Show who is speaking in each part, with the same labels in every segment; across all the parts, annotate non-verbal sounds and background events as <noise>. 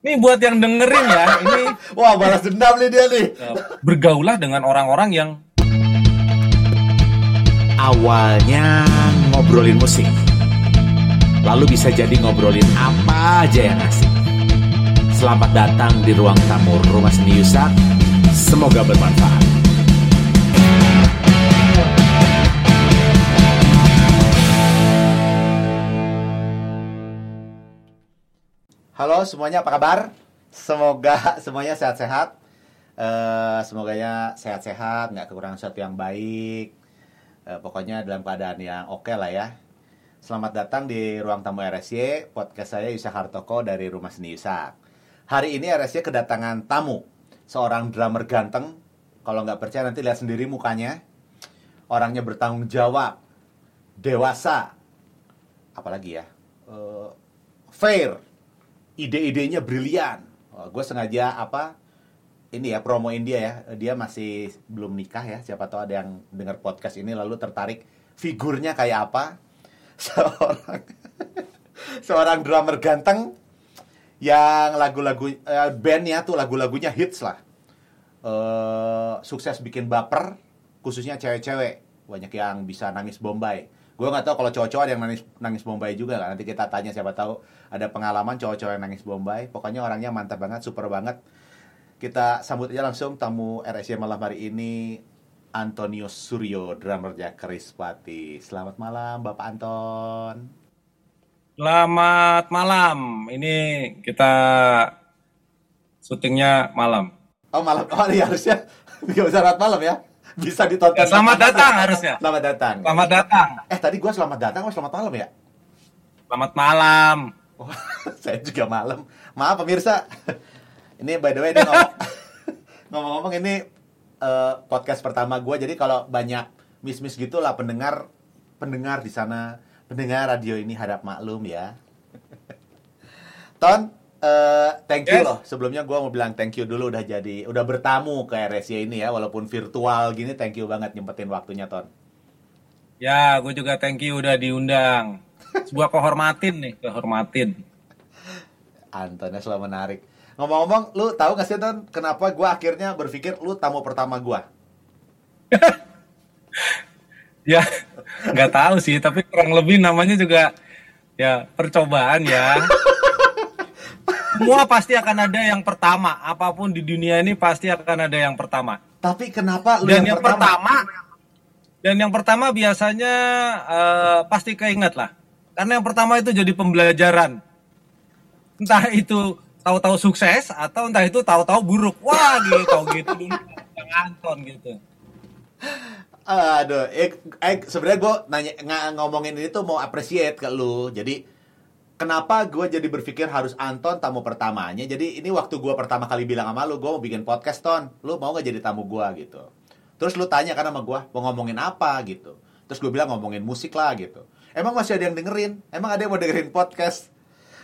Speaker 1: Ini buat yang dengerin ya, ini <laughs>
Speaker 2: Wah, balas dendam nih dia nih.
Speaker 1: uh, bergaulah dengan orang-orang yang
Speaker 3: Awalnya ngobrolin musik. Lalu bisa jadi ngobrolin apa aja yang asik. Selamat datang di ruang tamu Rumah Seni Yusak. Semoga bermanfaat.
Speaker 2: Halo semuanya, apa kabar? Semoga semuanya sehat-sehat. Eh, semoganya sehat-sehat, nggak kekurangan sesuatu yang baik. Eh, pokoknya dalam keadaan yang oke lah ya. Selamat datang di ruang tamu RSY, podcast saya Yusak Hartoko dari Rumah Seni Yusak. Hari ini RSY kedatangan tamu, seorang drummer ganteng. Kalau nggak percaya nanti lihat sendiri mukanya. Orangnya bertanggung jawab, dewasa, apalagi ya, Eh, fair, ide-idenya brilian. Oh, gue sengaja apa ini ya promoin dia ya. Dia masih belum nikah ya. Siapa tahu ada yang dengar podcast ini lalu tertarik figurnya kayak apa. <laughs> Seorang <laughs> seorang drummer ganteng yang lagu-lagu eh, bandnya tuh lagu-lagunya hits lah. Eh, sukses bikin baper khususnya cewek-cewek. Banyak yang bisa nangis Bombay. Gue nggak tahu kalau cowok-cowok ada yang nangis nangis Bombay juga kan. Nanti kita tanya siapa tahu ada pengalaman cowok-cowok yang nangis Bombay. Pokoknya orangnya mantap banget, super banget. Kita sambut aja langsung tamu RSY malam hari ini Antonio Suryo, drummer Krispati. Selamat malam Bapak Anton.
Speaker 1: selamat malam. Ini kita syutingnya malam.
Speaker 2: Oh malam, oh iya harusnya <laughs> nggak malam ya. Bisa ditonton.
Speaker 1: Ya, selamat datang harusnya.
Speaker 2: Selamat datang.
Speaker 1: Selamat datang.
Speaker 2: Eh tadi gua selamat datang, oh selamat malam ya?
Speaker 1: Selamat malam.
Speaker 2: Oh, <laughs> saya juga malam. Maaf pemirsa. Ini by the way ini ngomong, <laughs> ngomong-ngomong ini eh, podcast pertama gue. Jadi kalau banyak miss-miss gitu lah pendengar pendengar di sana pendengar radio ini harap maklum ya. Ton, eh, thank you
Speaker 1: Yes.
Speaker 2: loh. Sebelumnya gue mau bilang thank you dulu udah jadi udah bertamu ke RSY ini ya walaupun virtual gini. Thank you banget nyempetin waktunya Ton.
Speaker 1: Ya, gue juga thank you udah diundang. Sebuah kehormatin nih, kehormatin.
Speaker 2: Antonnya selalu menarik. Ngomong-ngomong, lu tahu gak sih Ton, kenapa gue akhirnya berpikir lu tamu pertama gue? <laughs>
Speaker 1: Ya, nggak tahu sih, tapi kurang lebih namanya juga ya percobaan ya. Semua pasti akan ada yang pertama, apa pun di dunia ini pasti akan ada yang pertama.
Speaker 2: Tapi kenapa lu
Speaker 1: Dan
Speaker 2: yang,
Speaker 1: yang pertama, dan yang pertama biasanya eh, pasti keinget lah, karena yang pertama itu jadi pembelajaran. Entah itu tahu-tahu sukses atau entah itu tahu-tahu buruk. Wah gitu, gitu dulu Anton gitu.
Speaker 2: Aduh, eh, eh sebenarnya gue nanya ng- ngomongin ini tuh mau appreciate ke lu. Jadi kenapa gue jadi berpikir harus Anton tamu pertamanya? Jadi ini waktu gue pertama kali bilang sama lu, gue mau bikin podcast Ton, lu mau gak jadi tamu gue gitu? Terus lu tanya kan sama gue, mau ngomongin apa gitu? Terus gue bilang ngomongin musik lah gitu. Emang masih ada yang dengerin? Emang ada yang mau dengerin podcast?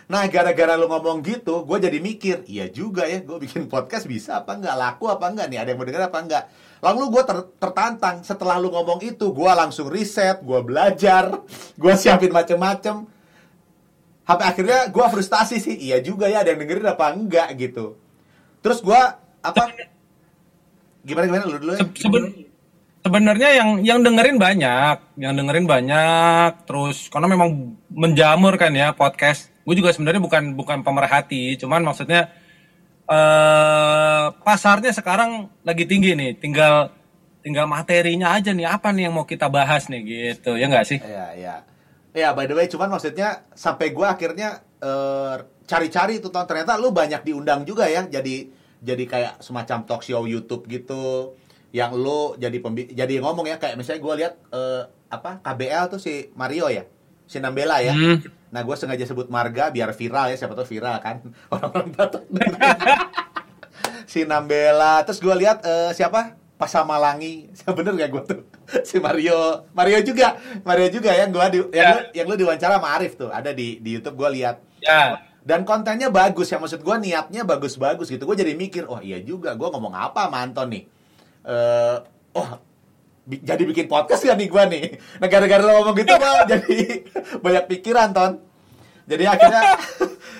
Speaker 2: Nah, gara-gara lu ngomong gitu, gue jadi mikir, iya juga ya, gue bikin podcast bisa apa enggak, laku apa enggak nih, ada yang mau denger apa enggak. Lalu gue ter- tertantang, setelah lu ngomong itu, gue langsung riset, gue belajar, <laughs> gue siapin macem-macem. Sampai akhirnya gue frustasi sih, iya juga ya, ada yang dengerin apa enggak gitu. Terus gue, apa, gimana-gimana lu dulu ya?
Speaker 1: Se- seben- sebenarnya yang yang dengerin banyak, yang dengerin banyak, terus karena memang menjamur kan ya podcast. Gue juga sebenarnya bukan bukan pemerhati, cuman maksudnya eh pasarnya sekarang lagi tinggi nih, tinggal tinggal materinya aja nih apa nih yang mau kita bahas nih gitu, ya nggak sih?
Speaker 2: Iya, iya. Iya, by the way, cuman maksudnya sampai gua akhirnya eh, cari-cari tuh Ton. ternyata lu banyak diundang juga ya. Jadi jadi kayak semacam talk show YouTube gitu yang lu jadi pembi jadi ngomong ya kayak misalnya gua lihat eh, apa KBL tuh si Mario ya. Si Nambela ya.
Speaker 1: Hmm.
Speaker 2: Nah, gue sengaja sebut marga biar viral ya, siapa tahu viral kan. <laughs> Orang-orang Batak. <laughs> si Nambela, terus gue lihat eh, siapa? Pasamalangi. <laughs> Bener gak gue tuh? Si Mario, Mario juga, Mario juga yang gua di, yang,
Speaker 1: Ya.
Speaker 2: lu, yang lu diwawancara sama Arif tuh, ada di di YouTube gue lihat.
Speaker 1: Ya,
Speaker 2: Dan kontennya bagus ya, maksud gue niatnya bagus-bagus gitu. Gue jadi mikir, oh iya juga, gue ngomong apa sama Anton nih? Eh, oh bi- jadi bikin podcast gak nih gue nih? Nah gara-gara lo ngomong gitu <laughs> gue jadi <laughs> banyak pikiran ton. Jadi akhirnya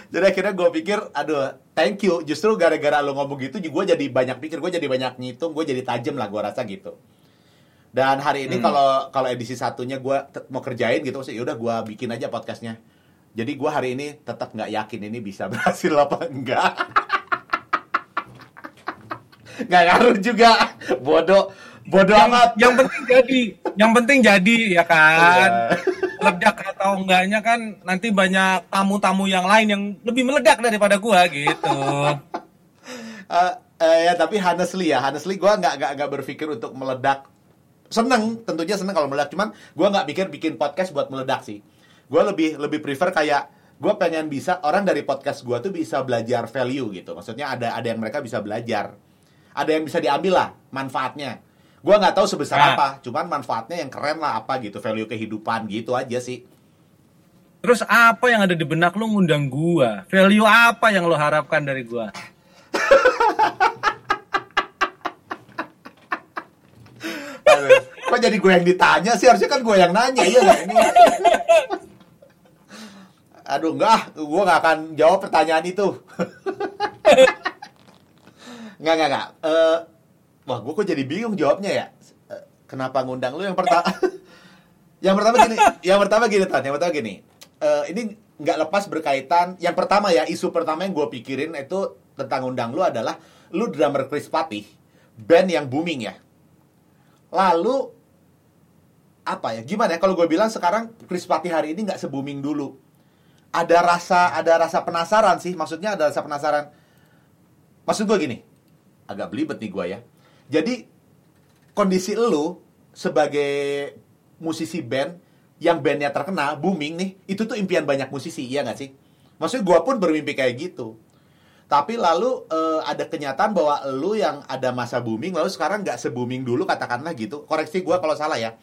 Speaker 2: jadi akhirnya gue pikir, aduh, thank you. Justru gara-gara lo ngomong gitu, gue jadi banyak pikir, gue jadi banyak ngitung, gue jadi tajam lah, gue rasa gitu. Dan hari ini
Speaker 1: Hmm.
Speaker 2: kalau kalau edisi satunya gue mau kerjain gitu, maksudnya yaudah gue bikin aja podcastnya. Jadi gue hari ini tetap nggak yakin ini bisa <laughs> berhasil apa enggak. Nggak ngaruh juga, bodoh, bodoh
Speaker 1: yang,
Speaker 2: amat.
Speaker 1: yang penting jadi yang penting jadi ya kan
Speaker 2: Iya.
Speaker 1: meledak atau enggaknya kan nanti banyak tamu-tamu yang lain yang lebih meledak daripada gua gitu
Speaker 2: Eh, eh, ya tapi honestly ya, honestly gue nggak nggak nggak berpikir untuk meledak. Seneng, tentunya seneng kalau meledak. Cuman gue nggak pikir bikin podcast buat meledak sih. Gue lebih lebih prefer kayak gue pengen bisa orang dari podcast gue tuh bisa belajar value gitu. Maksudnya ada ada yang mereka bisa belajar, ada yang bisa diambil lah manfaatnya. Gue nggak tahu sebesar
Speaker 1: Nah.
Speaker 2: apa, cuman manfaatnya yang keren lah apa gitu, value kehidupan gitu aja sih.
Speaker 1: terus apa yang ada di benak lu ngundang gua value apa yang lo harapkan dari gua
Speaker 2: Aduh, Kok jadi gue yang ditanya sih? Harusnya kan gue yang nanya, nggak ini? Aduh, enggak, gue nggak akan jawab pertanyaan itu. <laughs> Nggak, nggak, nggak. Eh, wah, gue kok jadi bingung jawabnya ya? Eh, Kenapa ngundang lu yang pertama? <laughs> yang pertama gini, yang pertama gini, Tan. Yang pertama gini. Eh, ini nggak lepas berkaitan. Yang pertama ya, isu pertama yang gue pikirin itu tentang undang lu adalah lu drummer Chris Patih, band yang booming ya. Lalu apa ya? Gimana ya kalau gue bilang sekarang Chris Patih hari ini nggak se-booming dulu. Ada rasa ada rasa penasaran sih, maksudnya ada rasa penasaran. Maksud gue gini, agak belibet nih gue ya. Jadi kondisi lu sebagai musisi band yang bandnya terkenal, booming nih, itu tuh impian banyak musisi, iya nggak sih? Maksudnya gue pun bermimpi kayak gitu. Tapi lalu eh, ada kenyataan bahwa lu yang ada masa booming, lalu sekarang nggak se-booming dulu katakanlah gitu. Koreksi gue kalau salah ya.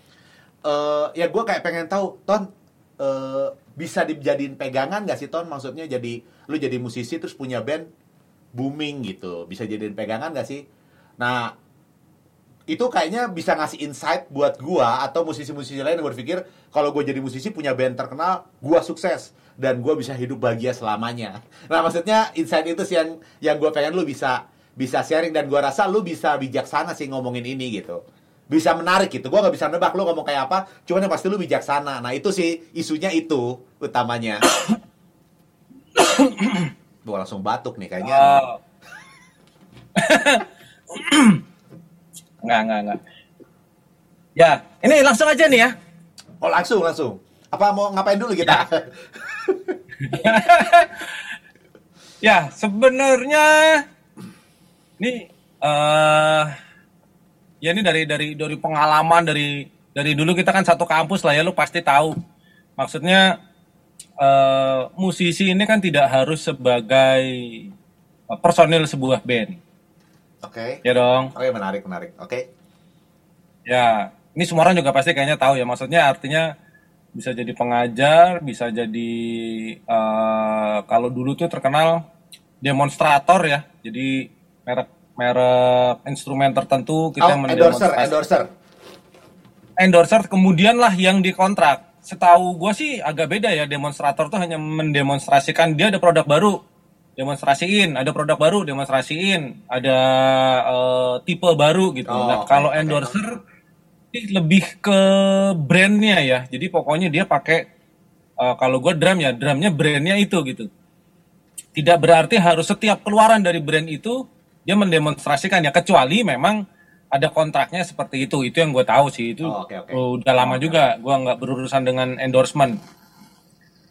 Speaker 2: Eh, ya gue kayak pengen tahu, Ton, eh, bisa dijadiin pegangan nggak sih Ton? Maksudnya jadi lu jadi musisi terus punya band booming gitu, bisa jadiin pegangan nggak sih? Nah, itu kayaknya bisa ngasih insight buat gua atau musisi-musisi lain yang berpikir kalau gue jadi musisi punya band terkenal, gua sukses dan gua bisa hidup bahagia selamanya. Nah, maksudnya insight itu sih yang yang gua pengen lu bisa bisa sharing dan gua rasa lu bisa bijaksana sih ngomongin ini gitu. Bisa menarik gitu. Gua nggak bisa nebak lu ngomong kayak apa, cuman yang pasti lu bijaksana. Nah, itu sih isunya itu utamanya. Gua langsung batuk nih kayaknya.
Speaker 1: Oh. Enggak, enggak, enggak. Ya, ini langsung aja nih ya.
Speaker 2: Oh, langsung langsung. Apa mau ngapain dulu kita? <laughs>
Speaker 1: Ya, sebenarnya ini eh ya ini dari dari dari pengalaman dari dari dulu kita kan satu kampus lah ya, lu pasti tahu. Maksudnya eh musisi ini kan tidak harus sebagai personil sebuah band,
Speaker 2: Oke.
Speaker 1: ya dong.
Speaker 2: Oke, menarik, menarik. Oke.
Speaker 1: Ya, ini semua orang juga pasti kayaknya tahu ya. Maksudnya artinya bisa jadi pengajar, bisa jadi eh, kalau dulu tuh terkenal demonstrator ya. Jadi merek merek instrumen tertentu kita
Speaker 2: Oh, endorser, endorser.
Speaker 1: endorser kemudian lah yang dikontrak. Setahu gue sih agak beda ya. Demonstrator tuh hanya mendemonstrasikan dia ada produk baru, demonstrasiin. Ada produk baru, demonstrasiin. Ada eh, tipe baru gitu.
Speaker 2: Oh,
Speaker 1: nah, kalau
Speaker 2: oke.
Speaker 1: endorser ini lebih ke brandnya ya. Jadi pokoknya dia pakai eh, kalau gue drum ya, drumnya brandnya itu gitu. Tidak berarti harus setiap keluaran dari brand itu dia mendemonstrasikan ya kecuali memang ada kontraknya seperti itu. Itu yang gue tahu sih itu
Speaker 2: Oh, oke, oke.
Speaker 1: udah lama juga. Gue nggak berurusan dengan endorsement.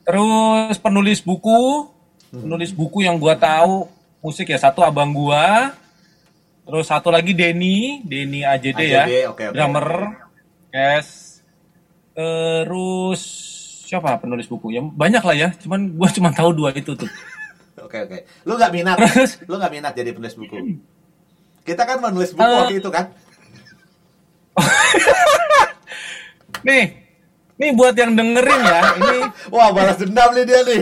Speaker 1: Terus penulis buku, penulis buku yang gue tahu musik ya satu abang gua, terus satu lagi Denny, Denny AJD, ya,
Speaker 2: AJD, oke, oke.
Speaker 1: drummer, yes. Terus siapa penulis buku? Ya banyak lah ya, cuman gua cuma tahu dua itu tuh. <laughs>
Speaker 2: Oke, oke. Lu nggak minat?
Speaker 1: Terus?
Speaker 2: Lu nggak minat jadi penulis buku? Kita kan menulis buku
Speaker 1: Eh.
Speaker 2: waktu itu kan? <laughs>
Speaker 1: Nih, nih buat yang dengerin ya, ini <laughs>
Speaker 2: Wah, balas dendam nih dia nih.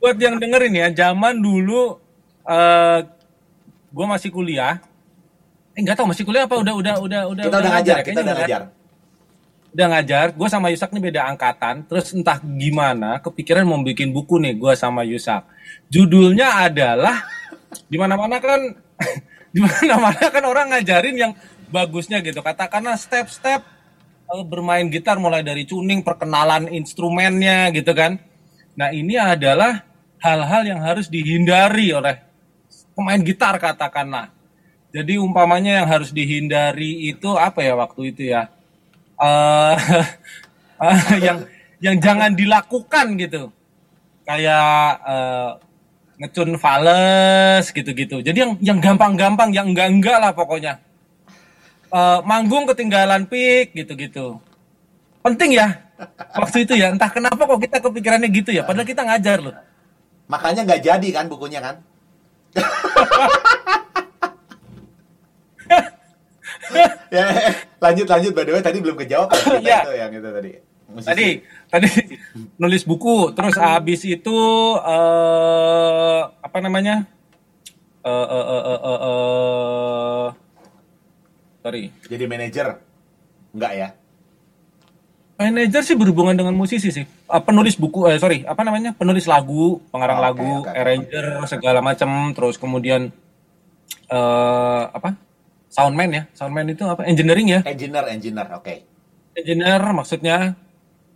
Speaker 1: Buat yang dengerin ya, zaman dulu eh gue masih kuliah. Eh nggak tahu masih kuliah apa udah udah udah udah
Speaker 2: kita udah ngajar,
Speaker 1: ya?
Speaker 2: kita udah ngajar.
Speaker 1: udah ngajar gue sama Yusak nih beda angkatan terus entah gimana kepikiran mau bikin buku nih gue sama Yusak judulnya adalah di mana kan <laughs> di mana mana kan orang ngajarin yang bagusnya gitu katakanlah step-step eh, bermain gitar mulai dari tuning perkenalan instrumennya gitu kan nah ini adalah hal-hal yang harus dihindari oleh pemain gitar katakanlah. Jadi umpamanya yang harus dihindari itu apa ya waktu itu ya? Eh, <laughs> yang yang jangan dilakukan gitu. Kayak eh, ngecun fales gitu-gitu. Jadi yang yang gampang-gampang yang enggak-enggak lah pokoknya. Eh, manggung ketinggalan pick gitu-gitu. Penting ya waktu itu ya entah kenapa kok kita kepikirannya gitu ya padahal kita ngajar loh
Speaker 2: Makanya nggak jadi kan bukunya kan? <laughs> ya, lanjut lanjut by the way tadi belum kejawab kan kita
Speaker 1: Iya.
Speaker 2: itu yang itu tadi. Musisi.
Speaker 1: tadi tadi nulis buku terus habis itu eh apa namanya eh eh eh eh eh, eh, sorry
Speaker 2: jadi manajer enggak ya?
Speaker 1: Manajer sih berhubungan dengan musisi sih. Ah, penulis buku eh sorry apa namanya? Penulis lagu pengarang
Speaker 2: Oh,
Speaker 1: lagu
Speaker 2: oke, oke.
Speaker 1: arranger segala macam terus kemudian eh apa? Soundman ya. Soundman itu apa? Engineering ya.
Speaker 2: Engineer engineer oke.
Speaker 1: engineer maksudnya.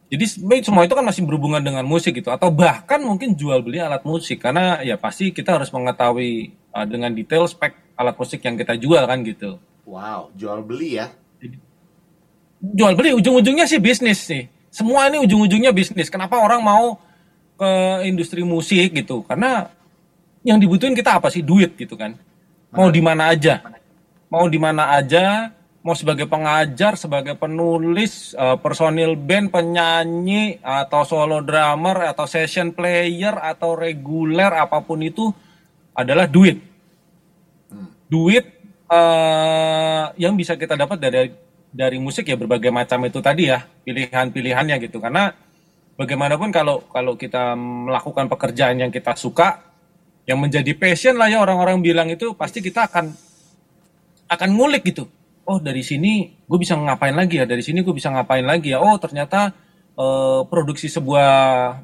Speaker 1: Jadi semua itu kan masih berhubungan dengan musik gitu. Atau bahkan mungkin jual beli alat musik. Karena ya pasti kita harus mengetahui uh, dengan detail spek alat musik yang kita jual kan gitu.
Speaker 2: Wow jual beli ya?
Speaker 1: Jual beli ujung-ujungnya sih bisnis sih. Semua ini ujung-ujungnya bisnis. Kenapa orang mau ke industri musik gitu? Karena yang dibutuhin kita apa sih? Duit gitu kan. Mau di mana aja. Mau di mana aja mau sebagai pengajar sebagai penulis eh, personil band penyanyi atau solo drummer atau session player atau reguler apa pun itu adalah duit. Duit eh, yang bisa kita dapat dari dari musik ya berbagai macam itu tadi ya pilihan-pilihannya gitu. Karena bagaimanapun kalau kalau kita melakukan pekerjaan yang kita suka yang menjadi passion lah ya orang-orang bilang itu pasti kita akan akan ngulik gitu. Oh dari sini gue bisa ngapain lagi ya? Dari sini gue bisa ngapain lagi ya? Oh ternyata eh, produksi sebuah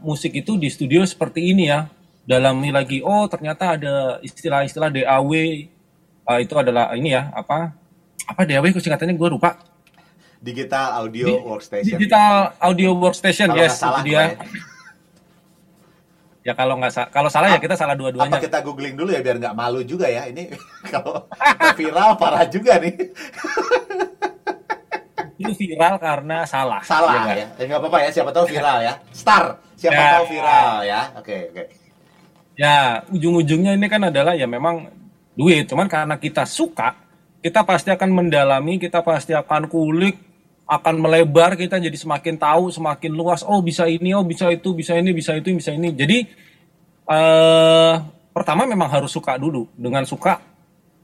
Speaker 1: musik itu di studio seperti ini ya. Dalami lagi oh ternyata ada istilah-istilah DAW Ah, itu adalah ini ya apa? Apa DAW singkatannya gue lupa
Speaker 2: Digital audio
Speaker 1: Di-
Speaker 2: workstation.
Speaker 1: digital audio workstation
Speaker 2: Kalau
Speaker 1: yes
Speaker 2: salah
Speaker 1: itu dia.
Speaker 2: ya.
Speaker 1: ya kalau nggak kalau salah ya kita salah
Speaker 2: Apa
Speaker 1: dua-duanya
Speaker 2: kita googling dulu ya biar nggak malu juga ya. Ini <laughs> kalau <laughs> viral parah juga nih. <laughs>
Speaker 1: Itu viral karena salah
Speaker 2: salah
Speaker 1: nggak?
Speaker 2: ya. Eh, nggak apa-apa ya siapa tahu viral ya. Star siapa
Speaker 1: Ya.
Speaker 2: tahu viral ya. Oke oke.
Speaker 1: Ya ujung-ujungnya ini kan adalah ya memang duit. Cuman karena kita suka kita pasti akan mendalami kita pasti akan kulik akan melebar kita jadi semakin tahu semakin luas. Oh bisa ini oh bisa itu bisa ini bisa itu bisa ini. Jadi eh pertama memang harus suka dulu. Dengan suka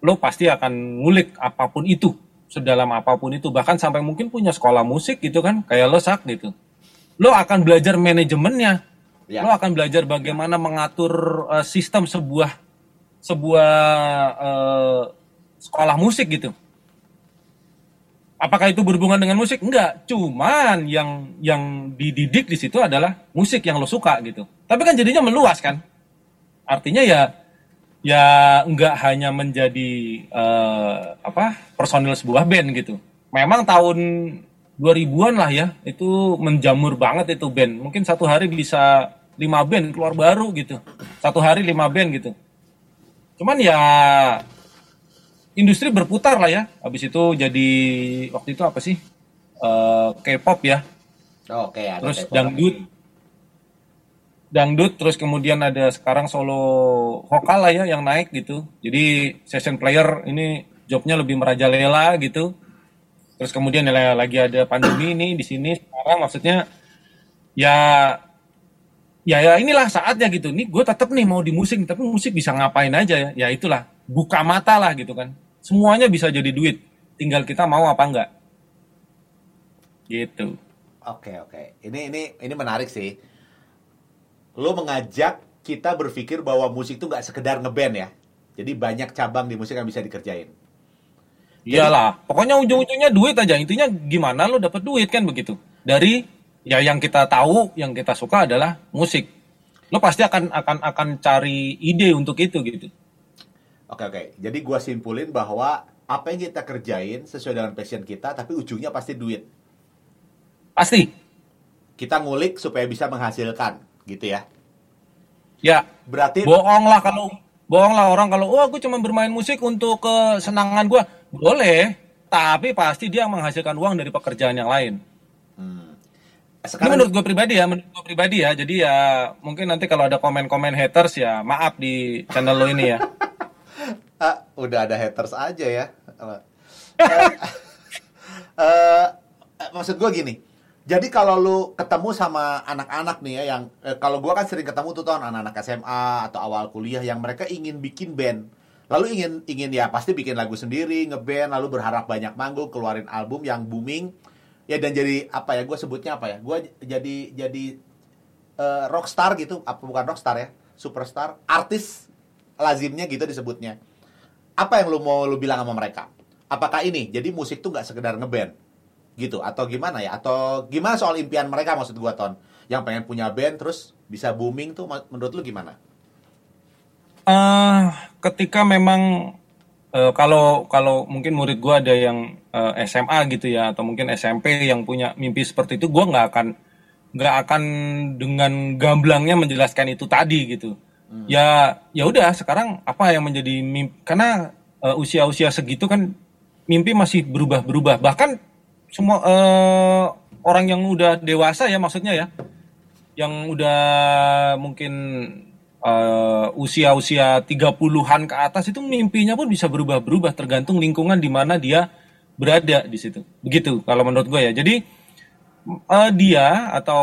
Speaker 1: lo pasti akan ngulik apa pun itu sedalam apa pun itu. Bahkan sampai mungkin punya sekolah musik gitu kan kayak lo sak gitu. Lo akan belajar manajemennya.
Speaker 2: Ya.
Speaker 1: lo akan belajar bagaimana mengatur eh, sistem sebuah sebuah eh, sekolah musik gitu apakah itu berhubungan dengan musik? Enggak. Cuman yang yang dididik di situ adalah musik yang lo suka gitu. Tapi kan jadinya meluas kan? Artinya ya ya enggak hanya menjadi eh, apa personil sebuah band gitu. Memang tahun 2000-an lah ya itu menjamur banget itu band. Mungkin satu hari bisa lima band keluar baru gitu. Satu hari lima band gitu. Cuman ya industri berputar lah ya. Habis itu jadi waktu itu apa sih? Eh, K-pop ya.
Speaker 2: Oke ada
Speaker 1: terus dangdut. dangdut terus kemudian ada sekarang solo vokal lah ya yang naik gitu. Jadi session player ini jobnya lebih merajalela gitu. Terus kemudian ya lagi ada pandemi ini di sini sekarang maksudnya ya ya ya inilah saatnya gitu. Nih gue tetap nih mau di musik tapi musik bisa ngapain aja ya. Ya itulah buka mata lah gitu kan semuanya bisa jadi duit tinggal kita mau apa enggak gitu
Speaker 2: Oke oke. Ini ini ini menarik sih. Lo mengajak kita berpikir bahwa musik itu nggak sekedar ngeband ya. Jadi banyak cabang di musik yang bisa dikerjain.
Speaker 1: Iyalah, pokoknya ujung-ujungnya duit aja. Intinya gimana lo dapet duit kan begitu. Dari ya yang kita tahu, yang kita suka adalah musik. Lo pasti akan akan akan cari ide untuk itu gitu.
Speaker 2: Oke oke. Jadi gua simpulin bahwa apa yang kita kerjain sesuai dengan passion kita, tapi ujungnya pasti duit.
Speaker 1: Pasti.
Speaker 2: Kita ngulik supaya bisa menghasilkan, gitu ya.
Speaker 1: Ya,
Speaker 2: Berarti
Speaker 1: bohong lah kalau bohong lah orang kalau oh aku cuma bermain musik untuk kesenangan gua. Boleh, tapi pasti dia menghasilkan uang dari pekerjaan yang lain. Ini
Speaker 2: sekarang
Speaker 1: menurut gue pribadi ya, menurut gue pribadi ya. Jadi ya mungkin nanti kalau ada komen-komen haters ya maaf di channel lo ini ya. <laughs>
Speaker 2: Ah, udah ada haters aja ya. <laughs> Eh, eh, maksud gue gini. Jadi kalau lu ketemu sama anak-anak nih ya yang eh, kalau gua kan sering ketemu tuh tahun anak-anak SMA atau awal kuliah yang mereka ingin bikin band. Lalu ingin ingin ya pasti bikin lagu sendiri, ngeband, lalu berharap banyak manggung, keluarin album yang booming. Ya dan jadi apa ya? Gue sebutnya apa ya? Gue jadi jadi eh, rockstar gitu, apa bukan rockstar ya? Superstar, artis lazimnya gitu disebutnya. Apa yang lu mau lu bilang sama mereka? Apakah ini? Jadi musik tuh nggak sekedar ngeband gitu atau gimana ya? Atau gimana soal impian mereka maksud gua Ton? Yang pengen punya band terus bisa booming tuh menurut lu gimana?
Speaker 1: eh ketika memang eh, kalau kalau mungkin murid gua ada yang eh, SMA gitu ya atau mungkin SMP yang punya mimpi seperti itu, gua nggak akan nggak akan dengan gamblangnya menjelaskan itu tadi gitu. Ya ya udah sekarang apa yang menjadi mimpi karena eh, usia-usia segitu kan mimpi masih berubah-berubah. Bahkan semua eh, orang yang udah dewasa ya maksudnya ya yang udah mungkin eh, usia-usia 30-an ke atas itu mimpinya pun bisa berubah-berubah tergantung lingkungan di mana dia berada di situ. Begitu kalau menurut gue ya. Jadi eh, dia atau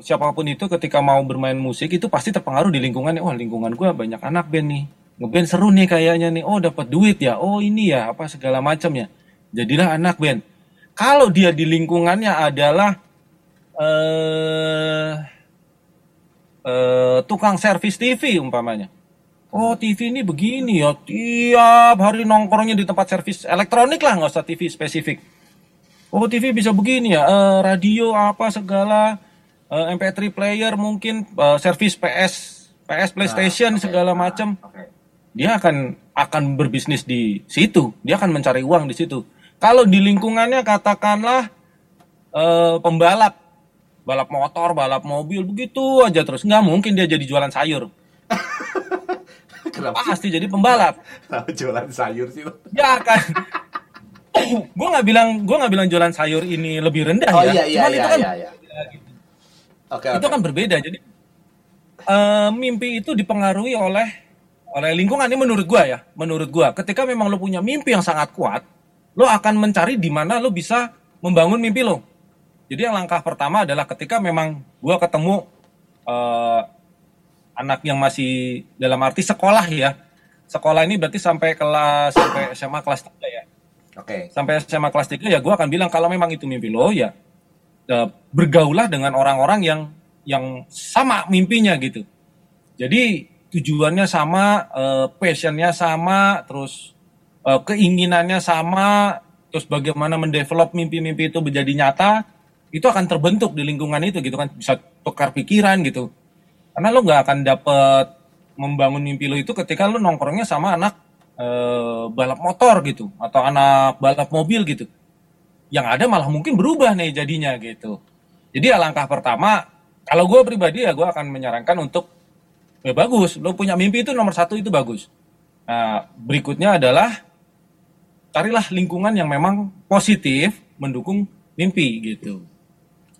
Speaker 1: siapa pun itu ketika mau bermain musik itu pasti terpengaruh di lingkungannya. Wah, lingkungan gue banyak anak band nih. Ngeband seru nih kayaknya nih. Oh, dapat duit ya. Oh, ini ya apa segala macam ya. Jadilah anak band. Kalau dia di lingkungannya adalah eh eh, tukang servis TV umpamanya. Oh TV ini begini ya, tiap hari nongkrongnya di tempat servis elektronik lah, nggak usah TV spesifik. Oh TV bisa begini ya, eh, radio apa segala, eh, MP3 player mungkin, eh, servis PS, PS PlayStation
Speaker 2: Nah, oke.
Speaker 1: segala macam.
Speaker 2: Oke.
Speaker 1: Dia akan akan berbisnis di situ, dia akan mencari uang di situ. Kalau di lingkungannya katakanlah eh, pembalap, balap motor, balap mobil begitu aja terus, nggak mungkin dia jadi jualan sayur. <laughs>
Speaker 2: Kenapa
Speaker 1: Pasti jadi pembalap.
Speaker 2: kenapa jualan sayur sih?
Speaker 1: Ya kan. <coughs> gue nggak bilang gue nggak bilang jualan sayur ini lebih rendah
Speaker 2: Oh
Speaker 1: ya.
Speaker 2: iya iya
Speaker 1: Cuman
Speaker 2: iya
Speaker 1: itu kan
Speaker 2: iya. iya. Oke
Speaker 1: itu
Speaker 2: oke.
Speaker 1: kan berbeda. Jadi eh, mimpi itu dipengaruhi oleh oleh lingkungan ini menurut gua ya. Menurut gua, ketika memang lo punya mimpi yang sangat kuat, lo akan mencari di mana lo bisa membangun mimpi lo. Jadi yang langkah pertama adalah ketika memang gua ketemu eh, anak yang masih dalam arti sekolah ya. Sekolah ini berarti sampai kelas sampai SMA kelas 3 ya
Speaker 2: Oke.
Speaker 1: sampai SMA kelas 3 ya gue akan bilang kalau memang itu mimpi lo ya eh, bergaulah dengan orang-orang yang yang sama mimpinya gitu. Jadi tujuannya sama, eh, passionnya sama, terus eh, keinginannya sama, terus bagaimana mendevelop mimpi-mimpi itu menjadi nyata, itu akan terbentuk di lingkungan itu gitu kan, bisa tukar pikiran gitu. Karena lo nggak akan dapet membangun mimpi lo itu ketika lo nongkrongnya sama anak eh, balap motor gitu, atau anak balap mobil gitu yang ada malah mungkin berubah nih jadinya gitu. Jadi alangkah pertama, kalau gue pribadi ya gue akan menyarankan untuk ya bagus, lo punya mimpi itu nomor satu itu bagus. Nah berikutnya adalah carilah lingkungan yang memang positif mendukung mimpi gitu.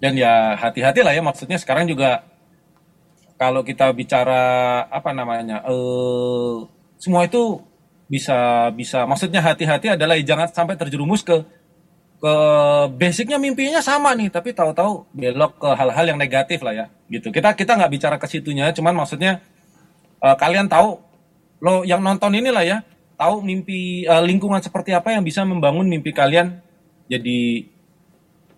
Speaker 1: Dan ya hati-hati lah ya maksudnya sekarang juga kalau kita bicara apa namanya eh semua itu bisa bisa. Maksudnya hati-hati adalah jangan sampai terjerumus ke ke basicnya mimpinya sama nih. Tapi tahu-tahu belok ke hal-hal yang negatif lah ya gitu. Kita kita nggak bicara ke situnya cuman maksudnya eh, kalian tahu lo yang nonton inilah ya tahu mimpi eh, lingkungan seperti apa yang bisa membangun mimpi kalian jadi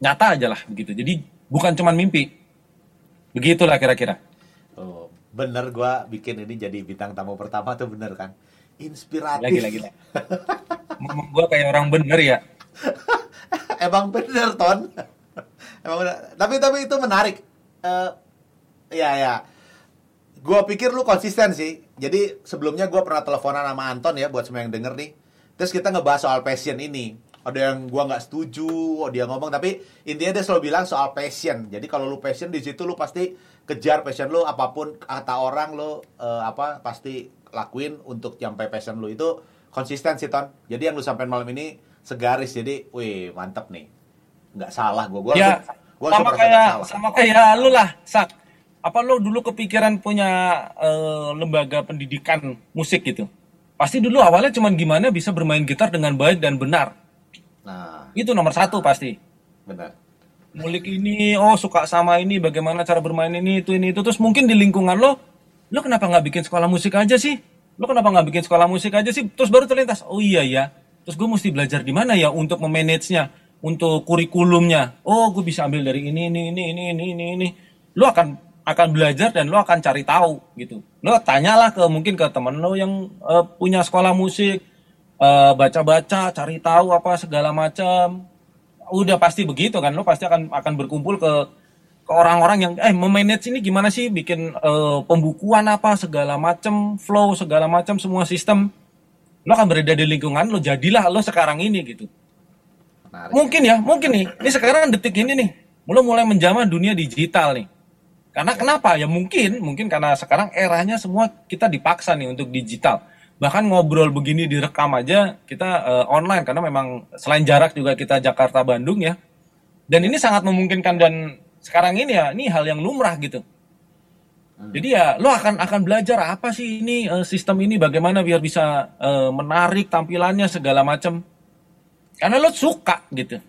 Speaker 1: nyata aja lah begitu. Jadi bukan cuman mimpi. Begitulah kira-kira.
Speaker 2: Oh, bener gua bikin ini jadi bintang tamu pertama tuh bener kan? Inspiratif.
Speaker 1: lagi lagi ngomong gue kayak orang bener ya. <laughs>
Speaker 2: Emang bener ton. Emang bener. Tapi tapi itu menarik. Eh ya ya. Gua pikir lu konsisten sih. Jadi sebelumnya gua pernah teleponan sama Anton ya buat semua yang denger nih. Terus kita ngebahas soal passion ini. Ada yang gua nggak setuju, oh, dia ngomong tapi intinya dia selalu bilang soal passion. Jadi kalau lu passion di situ lu pasti kejar passion lu apa pun kata orang lu eh, apa pasti lakuin untuk sampai passion lu itu konsisten sih ton. Jadi yang lu sampai malam ini segaris jadi, wih mantep nih. Nggak salah gua. Gua
Speaker 1: ya,
Speaker 2: gua
Speaker 1: sama kayak sama kayak lu lah, Sak. Apa lu dulu kepikiran punya eh, lembaga pendidikan musik gitu? Pasti dulu awalnya cuman gimana bisa bermain gitar dengan baik dan benar.
Speaker 2: Nah,
Speaker 1: Itu nomor satu pasti.
Speaker 2: benar.
Speaker 1: Mulik ini, oh suka sama ini, bagaimana cara bermain ini, itu, ini, itu. Terus mungkin di lingkungan lo, lo kenapa nggak bikin sekolah musik aja sih? Lo kenapa nggak bikin sekolah musik aja sih? Terus baru terlintas, oh iya ya. Terus gue mesti belajar di mana ya untuk memanage-nya, untuk kurikulumnya. Oh, gue bisa ambil dari ini, ini, ini, ini, ini, ini, ini. Lo akan akan belajar dan lo akan cari tahu gitu. Lo tanyalah ke mungkin ke temen lo yang eh, punya sekolah musik, eh, baca-baca, cari tahu apa segala macam udah pasti begitu kan lo pasti akan akan berkumpul ke ke orang-orang yang eh memanage ini gimana sih? Bikin eh, pembukuan apa segala macam flow segala macam semua sistem. Lo akan berada di lingkungan lo jadilah lo sekarang ini gitu.
Speaker 2: Menarik.
Speaker 1: mungkin ya mungkin nih. Ini sekarang detik ini nih. Lo mulai menjamah dunia digital nih. Karena kenapa? Ya mungkin mungkin karena sekarang eranya semua kita dipaksa nih untuk digital. Bahkan ngobrol begini direkam aja kita eh, online. Karena memang selain jarak juga kita Jakarta Bandung ya. Dan ini sangat memungkinkan dan sekarang ini ya ini hal yang lumrah gitu jadi ya lo akan akan belajar apa sih ini eh, sistem ini bagaimana biar bisa eh, menarik tampilannya segala macam karena lo suka gitu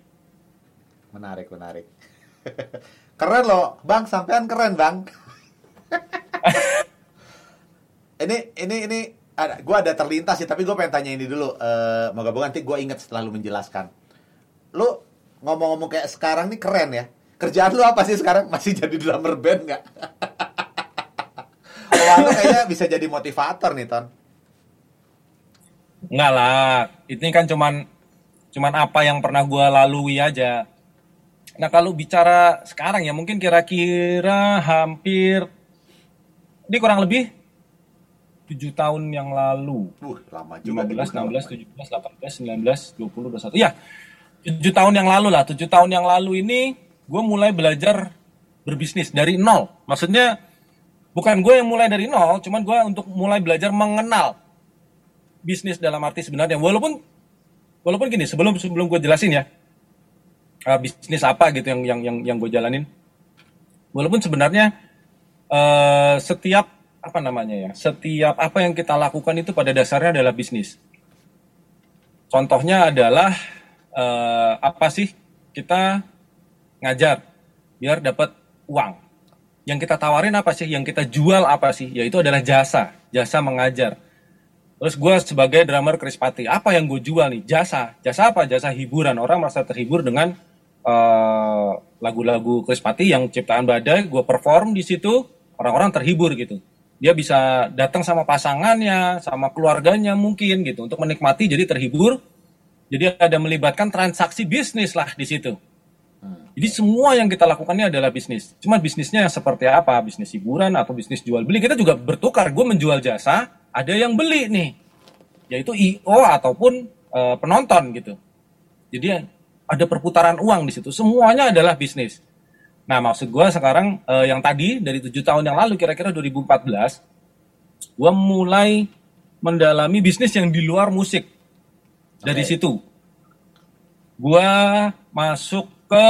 Speaker 2: Menarik, menarik. <laughs> keren loh, Bang, sampean keren, Bang. <laughs> ini ini ini ada gua ada terlintas sih, tapi gue pengen tanya ini dulu. Eh moga-moga nanti gue inget setelah lu menjelaskan. Lu ngomong-ngomong kayak sekarang nih keren ya. Kerjaan lu apa sih sekarang? Masih jadi drummer band nggak? <laughs> Wah, lu kayaknya bisa jadi motivator nih, Ton.
Speaker 1: Enggak lah, ini kan cuman cuman apa yang pernah gua lalui aja. Nah kalau bicara sekarang ya mungkin kira-kira hampir ini kurang lebih tujuh tahun yang lalu.
Speaker 2: Uh, lama juga.
Speaker 1: 15, 16, 17, 18, 19, 20, 21. Iya, tujuh tahun yang lalu lah. Tujuh tahun yang lalu ini gue mulai belajar berbisnis dari nol. Maksudnya bukan gue yang mulai dari nol, cuman gue untuk mulai belajar mengenal bisnis dalam arti sebenarnya. Walaupun walaupun gini, sebelum sebelum gue jelasin ya uh, bisnis apa gitu yang yang yang yang gue jalanin. Walaupun sebenarnya eh, setiap apa namanya ya, setiap apa yang kita lakukan itu pada dasarnya adalah bisnis. Contohnya adalah eh, apa sih kita ngajar biar dapat uang. Yang kita tawarin apa sih? Yang kita jual apa sih? Yaitu adalah jasa, jasa mengajar. Terus gue sebagai drummer Krispati, apa yang gue jual nih? Jasa. Jasa apa? Jasa hiburan. Orang merasa terhibur dengan eh, lagu-lagu Krispati yang ciptaan badai, gue perform di situ, orang-orang terhibur gitu. Dia bisa datang sama pasangannya, sama keluarganya mungkin gitu, untuk menikmati jadi terhibur. Jadi ada melibatkan transaksi bisnis lah di situ. Jadi semua yang kita lakukan ini adalah bisnis. Cuma bisnisnya yang seperti apa? Bisnis hiburan atau bisnis jual beli. Kita juga bertukar. Gue menjual jasa, ada yang beli nih. Yaitu IO ataupun eh, penonton gitu. Jadi ada perputaran uang di situ. Semuanya adalah bisnis. Nah maksud gue sekarang eh, yang tadi dari tujuh tahun yang lalu kira-kira 2014, gue mulai mendalami bisnis yang di luar musik. Dari
Speaker 2: Oke.
Speaker 1: situ, gue masuk ke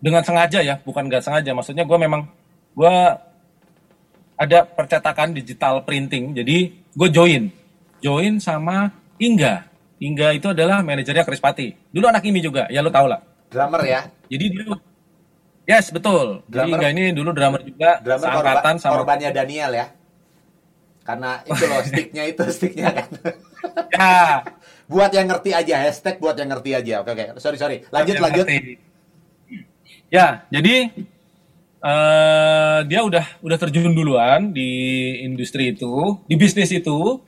Speaker 1: dengan sengaja ya, bukan nggak sengaja. Maksudnya gue memang gue ada percetakan digital printing, jadi gue join, join sama Ingga. Ingga itu adalah manajernya Krispati. Dulu anak ini juga, ya lo tau lah.
Speaker 2: Drummer ya.
Speaker 1: Jadi dulu, yes betul. Jadi
Speaker 2: Drummer-
Speaker 1: Ingga ini dulu drummer juga,
Speaker 2: Drummer
Speaker 1: seangkatan
Speaker 2: korban,
Speaker 1: sama
Speaker 2: korbannya Daniel ya. Karena itu loh sticknya itu sticknya kan.
Speaker 1: ya.
Speaker 2: Buat yang ngerti aja hashtag buat yang ngerti aja. Oke oke. Sorry sorry. Lanjut lanjut.
Speaker 1: ngerti. Ya, jadi eh dia udah udah terjun duluan di industri itu, di bisnis itu.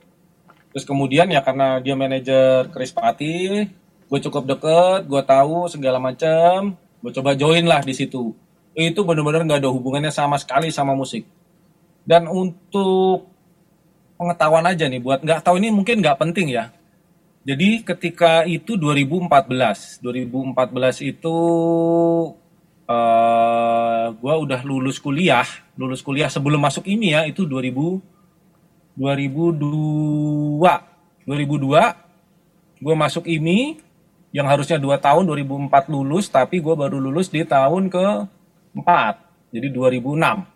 Speaker 1: Terus kemudian ya karena dia manajer Chris Pati, gue cukup deket, gue tahu segala macam, gue coba join lah di situ. Itu benar-benar nggak ada hubungannya sama sekali sama musik. Dan untuk pengetahuan aja nih, buat nggak tahu ini mungkin nggak penting ya. Jadi ketika itu 2014, 2014 itu uh, gue udah lulus kuliah, lulus kuliah sebelum masuk ini ya itu 2000 2002 2002 gue masuk IMI yang harusnya 2 tahun 2004 lulus tapi gue baru lulus di tahun ke 4 jadi 2006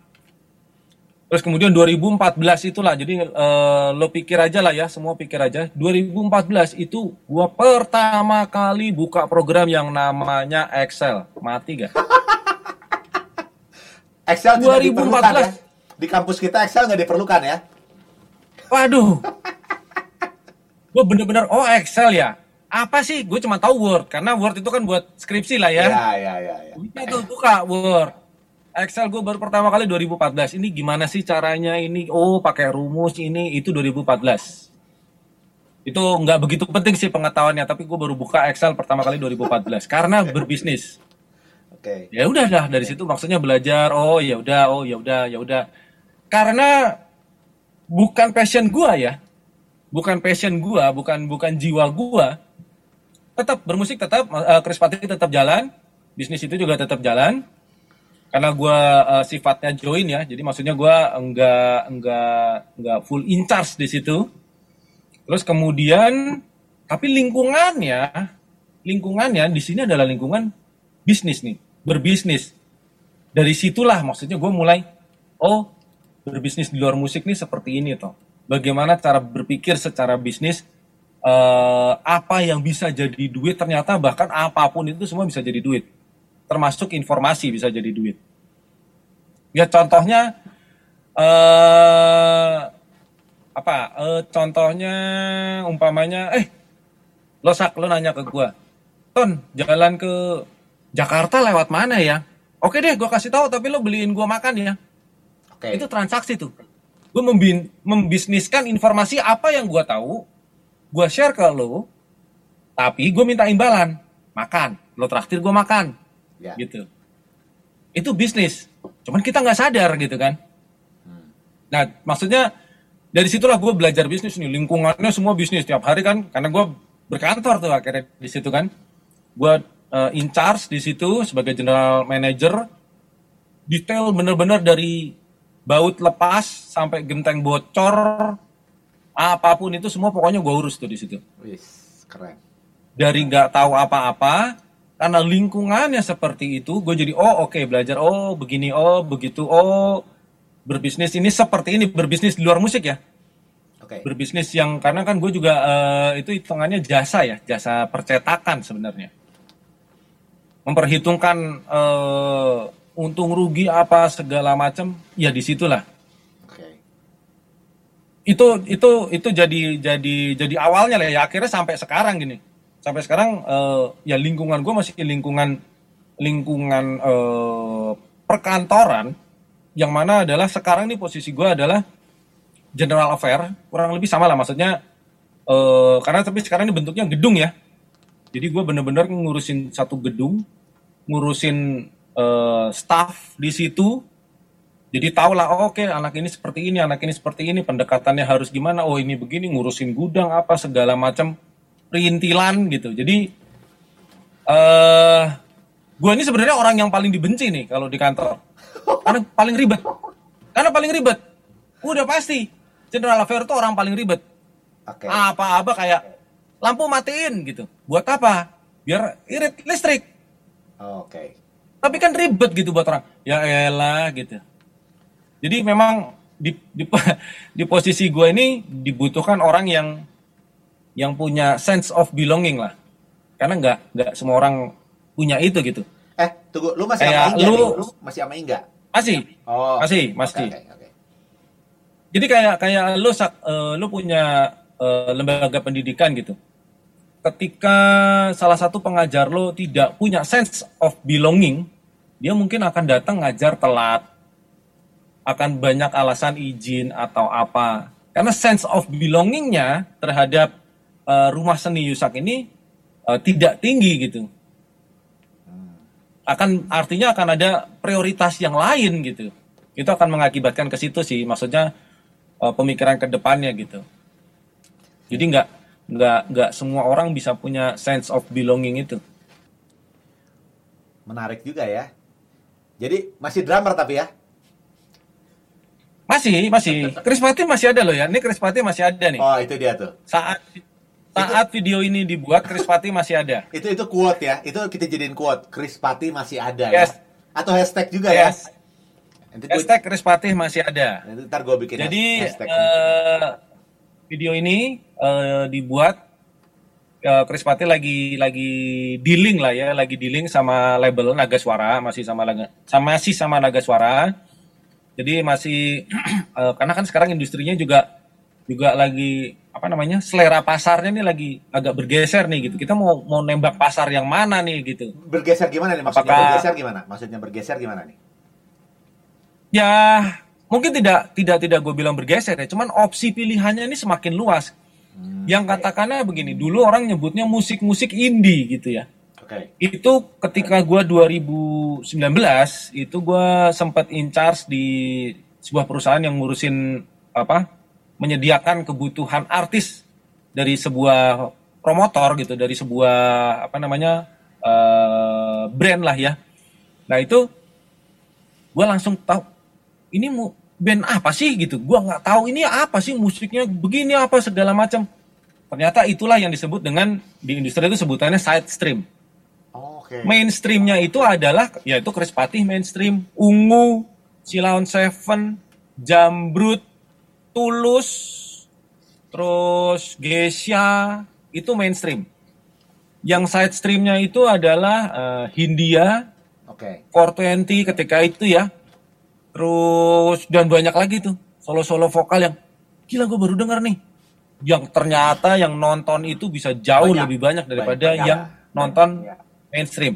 Speaker 1: terus kemudian 2014 itulah jadi uh, lo pikir aja lah ya semua pikir aja 2014 itu gue pertama kali buka program yang namanya Excel mati gak? <laughs>
Speaker 2: Excel 2014 ya? di kampus kita Excel nggak diperlukan ya
Speaker 1: Waduh. gue bener-bener oh Excel ya. Apa sih? Gue cuma tahu Word karena Word itu kan buat skripsi lah ya.
Speaker 2: Iya iya iya. Ya.
Speaker 1: Itu buka Word. Excel gue baru pertama kali 2014. Ini gimana sih caranya ini? Oh pakai rumus ini itu 2014. Itu nggak begitu penting sih pengetahuannya, tapi gue baru buka Excel pertama kali 2014 karena berbisnis.
Speaker 2: Oke. Okay.
Speaker 1: Ya udah dah dari situ maksudnya belajar. Oh ya udah, oh ya udah, ya udah. Karena bukan passion gua ya bukan passion gua bukan bukan jiwa gua tetap bermusik tetap uh, Chris Pati tetap jalan bisnis itu juga tetap jalan karena gua uh, sifatnya join ya jadi maksudnya gua enggak enggak enggak full in charge di situ terus kemudian tapi lingkungannya lingkungannya di sini adalah lingkungan bisnis nih berbisnis dari situlah maksudnya gue mulai oh berbisnis di luar musik nih seperti ini toh. Bagaimana cara berpikir secara bisnis uh, apa yang bisa jadi duit ternyata bahkan apa pun itu semua bisa jadi duit. Termasuk informasi bisa jadi duit. Ya contohnya uh, apa? Uh, contohnya umpamanya eh lo sak lo nanya ke gua. Ton, jalan ke Jakarta lewat mana ya? Oke deh, gua kasih tahu tapi lo beliin gua makan ya Okay. Itu transaksi tuh. Gue membisniskan informasi apa yang gue tahu, gue share ke lo, tapi gue minta imbalan, makan, lo traktir gue makan, yeah. gitu. Itu bisnis. Cuman kita nggak sadar gitu kan. Hmm. Nah, maksudnya dari situlah gue belajar bisnis nih. Lingkungannya semua bisnis tiap hari kan, karena gue berkantor tuh akhirnya di situ kan. Gue uh, in charge di situ sebagai general manager. Detail bener-bener dari baut lepas sampai genteng bocor apa pun itu semua pokoknya gue urus tuh di situ.
Speaker 2: Wis, keren.
Speaker 1: Dari nggak tahu apa-apa karena lingkungannya seperti itu, gue jadi oh oke okay, belajar oh begini oh begitu oh berbisnis ini seperti ini berbisnis di luar musik ya.
Speaker 2: Oke. Okay.
Speaker 1: Berbisnis yang karena kan gue juga uh, itu hitungannya jasa ya, jasa percetakan sebenarnya. Memperhitungkan uh, untung rugi apa segala macam ya di situlah okay. itu itu itu jadi jadi jadi awalnya lah ya akhirnya sampai sekarang gini sampai sekarang uh, ya lingkungan gue masih lingkungan lingkungan uh, perkantoran. Yang mana adalah sekarang nih posisi gue adalah general affair kurang lebih sama lah maksudnya uh, karena tapi sekarang ini bentuknya gedung ya. Jadi gue bener-bener ngurusin satu gedung ngurusin uh, staff di situ. Jadi tau lah oh, oke okay, anak ini seperti ini anak ini seperti ini pendekatannya harus gimana? Oh ini begini ngurusin gudang apa segala macam perintilan gitu. Jadi uh, eh, gue ini sebenarnya orang yang paling dibenci nih kalau di kantor. Karena paling ribet. Karena paling ribet. Udah pasti general affair itu orang paling ribet. Okay. apa-apa kayak lampu matiin gitu. Buat apa? Biar irit listrik.
Speaker 2: Oke. Okay
Speaker 1: tapi kan ribet gitu buat orang. Ya elah gitu. Jadi memang di, di, <laughs> di posisi gue ini dibutuhkan orang yang yang punya sense of belonging lah. Karena nggak nggak semua orang punya itu gitu.
Speaker 2: Eh tunggu lu masih sama Inga lu, lu masih sama Inga
Speaker 1: masih. Oh. Masih masih. Okay, okay, okay. jadi kayak kayak lu uh, lu punya uh, lembaga pendidikan gitu. Ketika salah satu pengajar lo tidak punya sense of belonging, dia mungkin akan datang ngajar telat, akan banyak alasan izin atau apa. karena sense of belongingnya terhadap uh, rumah seni Yusak ini uh, tidak tinggi gitu. Akan artinya akan ada prioritas yang lain gitu. Itu akan mengakibatkan ke situ sih maksudnya uh, pemikiran ke depannya gitu. Jadi nggak nggak nggak semua orang bisa punya sense of belonging itu.
Speaker 2: Menarik juga ya. Jadi masih drummer tapi ya.
Speaker 1: masih masih. Krispati masih ada loh ya. Ini Krispati masih ada nih.
Speaker 2: Oh, itu dia tuh.
Speaker 1: saat saat video ini dibuat Krispati masih ada <laughs>
Speaker 2: Itu itu quote ya. Itu kita jadiin quote. Chris Pati masih ada
Speaker 1: Yes.
Speaker 2: ya. Atau hashtag juga
Speaker 1: Yes.
Speaker 2: ya. Nanti
Speaker 1: hashtag Krispati masih ada
Speaker 2: nanti ntar gue bikin
Speaker 1: Jadi
Speaker 2: hashtag.
Speaker 1: eh, video ini eh, dibuat eh, Chris Pati lagi lagi dealing lah ya, lagi dealing sama label Naga Suara, masih sama Naga sama masih sama Naga Suara. Jadi masih <clears throat> eh, karena kan sekarang industrinya juga juga lagi apa namanya selera pasarnya nih lagi agak bergeser nih gitu. Kita mau mau nembak pasar yang mana nih gitu.
Speaker 2: bergeser gimana nih maksudnya?
Speaker 1: Apakah-
Speaker 2: Bergeser gimana? Maksudnya bergeser gimana nih?
Speaker 1: Ya mungkin tidak tidak tidak gue bilang bergeser ya, cuman opsi pilihannya ini semakin luas. Yang katakannya begini, dulu orang nyebutnya musik-musik indie gitu ya.
Speaker 2: Oke.
Speaker 1: Itu ketika gua 2019 itu gua sempat in charge di sebuah perusahaan yang ngurusin apa? Menyediakan kebutuhan artis dari sebuah promotor gitu, dari sebuah apa namanya? eh, brand lah ya. Nah, itu gua langsung tahu ini mu band apa sih gitu. Gua nggak tahu ini apa sih musiknya begini apa segala macam. Ternyata itulah yang disebut dengan di industri itu sebutannya side stream
Speaker 2: Oh, Oke.
Speaker 1: mainstreamnya itu adalah yaitu Chris Patih mainstream, Ungu, Cilaun Seven, Jambrut, Tulus, terus Geisha itu mainstream. Yang side streamnya itu adalah eh, Hindia,
Speaker 2: Oke.
Speaker 1: 420 ketika itu ya. Terus dan banyak lagi tuh solo-solo vokal yang gila gue baru dengar nih. Yang ternyata yang nonton itu bisa jauh
Speaker 2: Banyak.
Speaker 1: lebih banyak daripada
Speaker 2: Banyak.
Speaker 1: yang nonton
Speaker 2: Banyak.
Speaker 1: mainstream.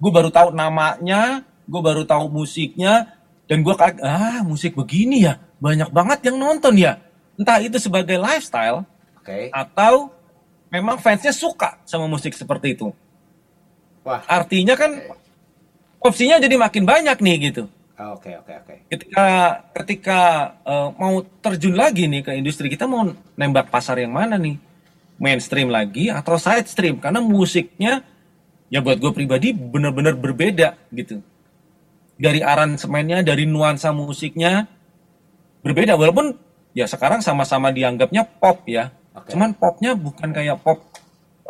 Speaker 1: Gue baru tahu namanya, gue baru tahu musiknya, dan gue kaget, ah musik begini ya, banyak banget yang nonton ya. Entah itu sebagai lifestyle
Speaker 2: Oke.
Speaker 1: atau memang fansnya suka sama musik seperti itu.
Speaker 2: Wah.
Speaker 1: Artinya kan opsinya jadi makin banyak nih gitu.
Speaker 2: Oh, Oke, oke, oke.
Speaker 1: Ketika ketika eh, mau terjun lagi nih ke industri kita mau nembak pasar yang mana nih? Mainstream lagi atau side stream? Karena musiknya ya buat gue pribadi benar-benar berbeda gitu. Dari aransemennya, dari nuansa musiknya berbeda walaupun ya sekarang sama-sama dianggapnya pop ya.
Speaker 2: Oke.
Speaker 1: Cuman popnya bukan kayak pop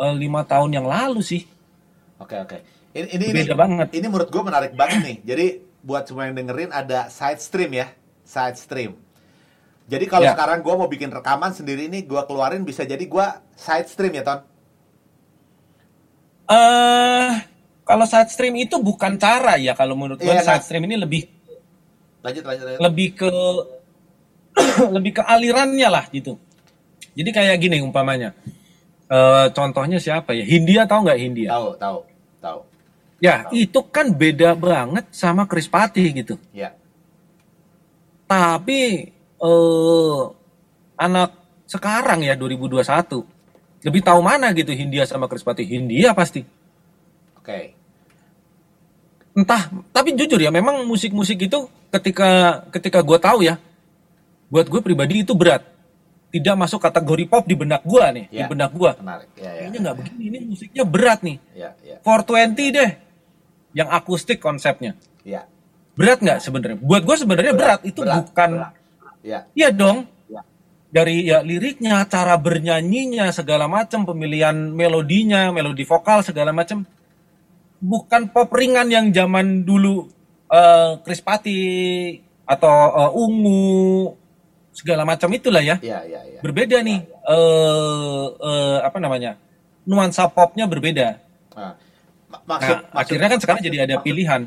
Speaker 1: eh, lima tahun yang lalu sih.
Speaker 2: Oke, oke. Ini ini ini,
Speaker 1: Beda banget.
Speaker 2: ini menurut gue menarik banget nih. Jadi buat semua yang dengerin ada side stream ya, side stream. Jadi kalau
Speaker 1: Ya.
Speaker 2: sekarang gue mau bikin rekaman sendiri ini, gue keluarin bisa jadi gue side stream ya, Ton?
Speaker 1: eh kalau side stream itu bukan cara ya kalau menurut gue
Speaker 2: Iya,
Speaker 1: side
Speaker 2: nah.
Speaker 1: stream ini lebih
Speaker 2: Lanjut, lanjut, lanjut.
Speaker 1: lebih ke <clears throat> lebih ke alirannya lah gitu. Jadi kayak gini umpamanya. Eh contohnya siapa ya? Hindia tahu nggak Hindia?
Speaker 2: Tahu, tahu, tahu.
Speaker 1: Ya, itu kan beda banget sama Chris Patih gitu.
Speaker 2: Ya,
Speaker 1: Tapi eh anak sekarang ya 2021 lebih tahu mana gitu Hindia sama Chris Patih. Hindia pasti.
Speaker 2: Oke.
Speaker 1: entah tapi jujur ya memang musik-musik itu ketika ketika gue tahu ya buat gue pribadi itu berat tidak masuk kategori pop di benak gue nih di
Speaker 2: Ya.
Speaker 1: benak gue
Speaker 2: Menarik. Ya, ya.
Speaker 1: ini nggak begini ini musiknya berat nih
Speaker 2: Ya, ya,
Speaker 1: 420 deh yang akustik konsepnya
Speaker 2: ya.
Speaker 1: berat nggak sebenarnya buat gue sebenarnya berat, itu
Speaker 2: berat,
Speaker 1: bukan
Speaker 2: berat. Ya,
Speaker 1: iya dong
Speaker 2: Ya.
Speaker 1: dari ya liriknya cara bernyanyinya segala macam pemilihan melodinya melodi vokal segala macam bukan pop ringan yang zaman dulu eh Chris Pati atau eh, Ungu segala macam itulah ya
Speaker 2: ya, ya, ya.
Speaker 1: berbeda nih eh eh, apa namanya nuansa popnya berbeda
Speaker 2: Nah, mak- maksud,
Speaker 1: nah
Speaker 2: maksud,
Speaker 1: akhirnya kan sekarang jadi ada pilihan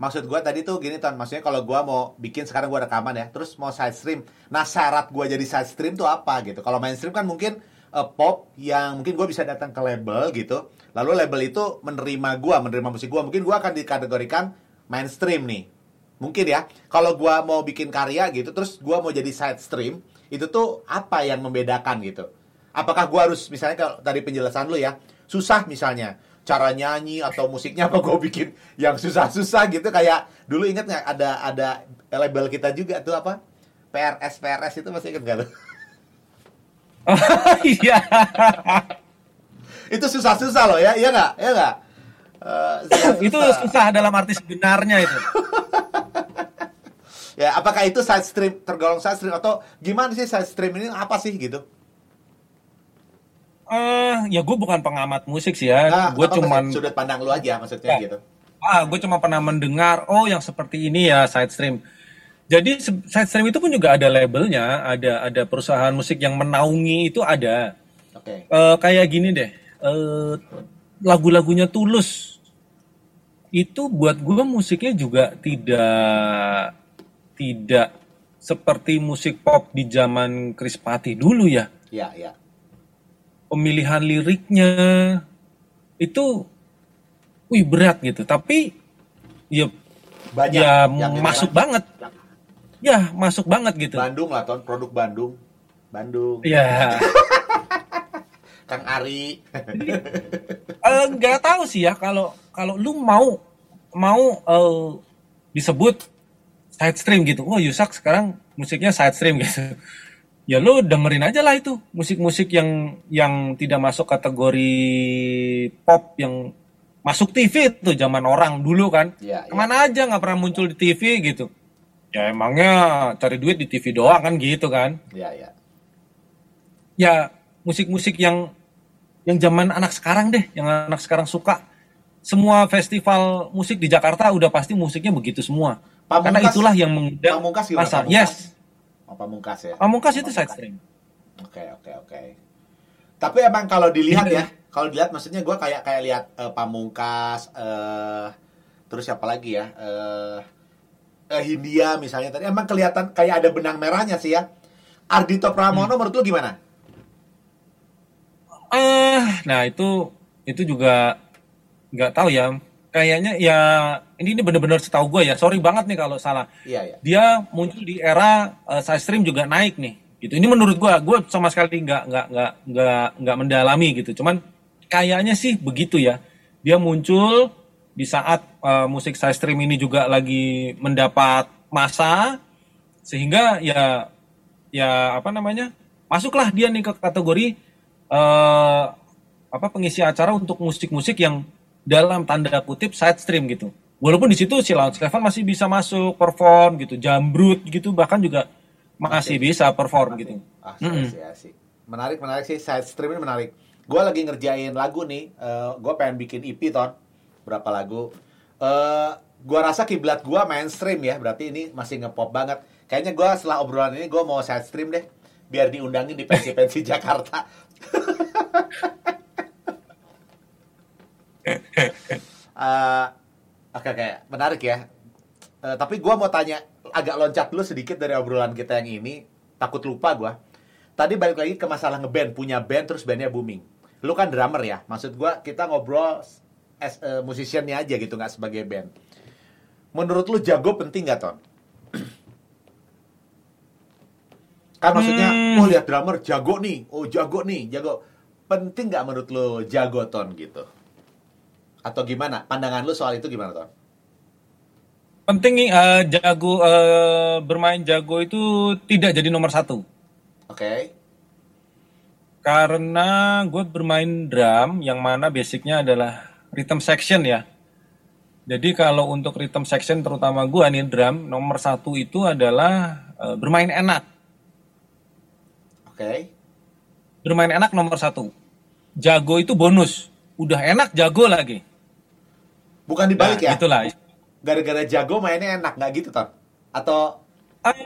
Speaker 2: maksud gue tadi tuh gini, Ton. Maksudnya kalau gue mau bikin sekarang gue rekaman ya, terus mau side stream. Nah, syarat gue jadi side stream tuh apa gitu? Kalau mainstream kan mungkin eh, pop yang mungkin gue bisa datang ke label gitu. Lalu label itu menerima gue, menerima musik gue. Mungkin gue akan dikategorikan mainstream nih. mungkin ya kalau gua mau bikin karya gitu terus gua mau jadi side stream itu tuh apa yang membedakan gitu apakah gua harus misalnya kalau tadi penjelasan lu ya susah misalnya cara nyanyi atau musiknya apa gua bikin yang susah-susah gitu kayak dulu inget nggak ada ada label kita juga tuh apa PRS PRS itu masih inget gak lu <laughs>
Speaker 1: Iya.
Speaker 2: Itu susah-susah loh ya iya nggak ya nggak susah-susah.
Speaker 1: itu susah dalam arti sebenarnya itu.
Speaker 2: Ya, apakah itu side stream tergolong side stream atau gimana sih side stream ini apa sih gitu?
Speaker 1: Eh, ya gue bukan pengamat musik sih ya.
Speaker 2: Nah,
Speaker 1: gue cuman
Speaker 2: maksud- sudut pandang lu aja maksudnya
Speaker 1: Ya.
Speaker 2: gitu.
Speaker 1: ah, gue cuma pernah mendengar oh yang seperti ini ya side stream. Jadi side stream itu pun juga ada labelnya, ada ada perusahaan musik yang menaungi itu ada.
Speaker 2: Oke.
Speaker 1: Eh, kayak gini deh, eh, lagu-lagunya Tulus itu buat gue musiknya juga tidak tidak seperti musik pop di zaman Chris Patti dulu ya.
Speaker 2: Ya, ya.
Speaker 1: Pemilihan liriknya itu, wih berat gitu. Tapi ya
Speaker 2: Banyak
Speaker 1: ya
Speaker 2: yang
Speaker 1: masuk
Speaker 2: dengeran.
Speaker 1: banget, ya masuk banget gitu.
Speaker 2: Bandung lah, ton produk Bandung. Bandung.
Speaker 1: Ya. <laughs>
Speaker 2: Kang Ari. <laughs>
Speaker 1: Eh, nggak tahu sih ya kalau kalau lu mau mau eh, disebut side stream gitu. Wah, Yusak sekarang musiknya side stream gitu. Ya lu dengerin aja lah itu musik-musik yang yang tidak masuk kategori pop yang masuk TV itu zaman orang dulu kan.
Speaker 2: Iya. Ke
Speaker 1: mana aja nggak pernah muncul di TV gitu. Ya emangnya cari duit di TV doang kan gitu kan
Speaker 2: ya, ya.
Speaker 1: ya musik-musik yang yang zaman anak sekarang deh, yang anak sekarang suka. Semua festival musik di Jakarta udah pasti musiknya begitu semua.
Speaker 2: Pamungkas-
Speaker 1: Karena itulah yang mengundang
Speaker 2: Pamungkas
Speaker 1: pasar.
Speaker 2: Pamungkas?
Speaker 1: Yes,
Speaker 2: Oh, Pamungkas ya.
Speaker 1: Pamungkas itu side stream.
Speaker 2: Oke, oke, oke. Tapi emang kalau dilihat
Speaker 1: Iya.
Speaker 2: ya, kalau dilihat maksudnya gua kayak kayak lihat eh, Pamungkas eh terus siapa lagi ya? Eh eh, Hindia misalnya tadi emang kelihatan kayak ada benang merahnya sih ya. Ardito Pramono menurut lu gimana?
Speaker 1: Ah, nah itu itu juga nggak tahu ya. Kayaknya ya ini ini bener-bener setahu gue ya. Sorry banget nih kalau salah.
Speaker 2: Iya, iya.
Speaker 1: Dia muncul di era eh, side stream juga naik nih. Gitu. Ini menurut gue, gue sama sekali nggak nggak nggak nggak nggak mendalami gitu. Cuman kayaknya sih begitu ya. Dia muncul di saat eh, musik side stream ini juga lagi mendapat masa sehingga ya ya apa namanya masuklah dia nih ke kategori eh apa pengisi acara untuk musik-musik yang dalam tanda kutip side stream gitu. Walaupun di situ si Launch Eleven masih bisa masuk perform gitu, Jambrut gitu bahkan juga masih bisa perform gitu.
Speaker 2: Ah,
Speaker 1: Mm-mm.
Speaker 2: sih, sih. Menarik, menarik sih. Side stream ini menarik. Gue lagi ngerjain lagu nih. Eh gue pengen bikin EP, Ton. Berapa lagu. eh gue rasa kiblat gue mainstream ya. Berarti ini masih ngepop banget. Kayaknya gue setelah obrolan ini gue mau side stream deh. Biar diundangin di pensi-pensi <laughs> Jakarta. Eh, Oke, oke. Menarik ya. Eh, tapi gue mau tanya, agak loncat dulu sedikit dari obrolan kita yang ini. Takut lupa gue. Tadi balik lagi ke masalah ngeband, punya band terus bandnya booming. Lu kan drummer ya, maksud gue kita ngobrol as musiciannya aja gitu, nggak sebagai band. Menurut lu jago penting nggak ton? Kan maksudnya,
Speaker 1: Hmm.
Speaker 2: oh lihat drummer jago nih, oh jago nih, jago. Penting nggak menurut lu jago ton gitu? Atau gimana? Pandangan lu soal itu gimana ton?
Speaker 1: Penting nih eh, jago eh, bermain jago itu tidak jadi nomor satu.
Speaker 2: Oke.
Speaker 1: Karena gue bermain drum yang mana basicnya adalah rhythm section ya. Jadi kalau untuk rhythm section terutama gue nih drum nomor satu itu adalah eh, bermain enak.
Speaker 2: Oke.
Speaker 1: Bermain enak nomor satu. Jago itu bonus. Udah enak jago lagi.
Speaker 2: Bukan dibalik
Speaker 1: Nah,
Speaker 2: ya?
Speaker 1: Itulah.
Speaker 2: Gara-gara jago mainnya enak, nggak gitu, Ton? Atau
Speaker 1: Eh,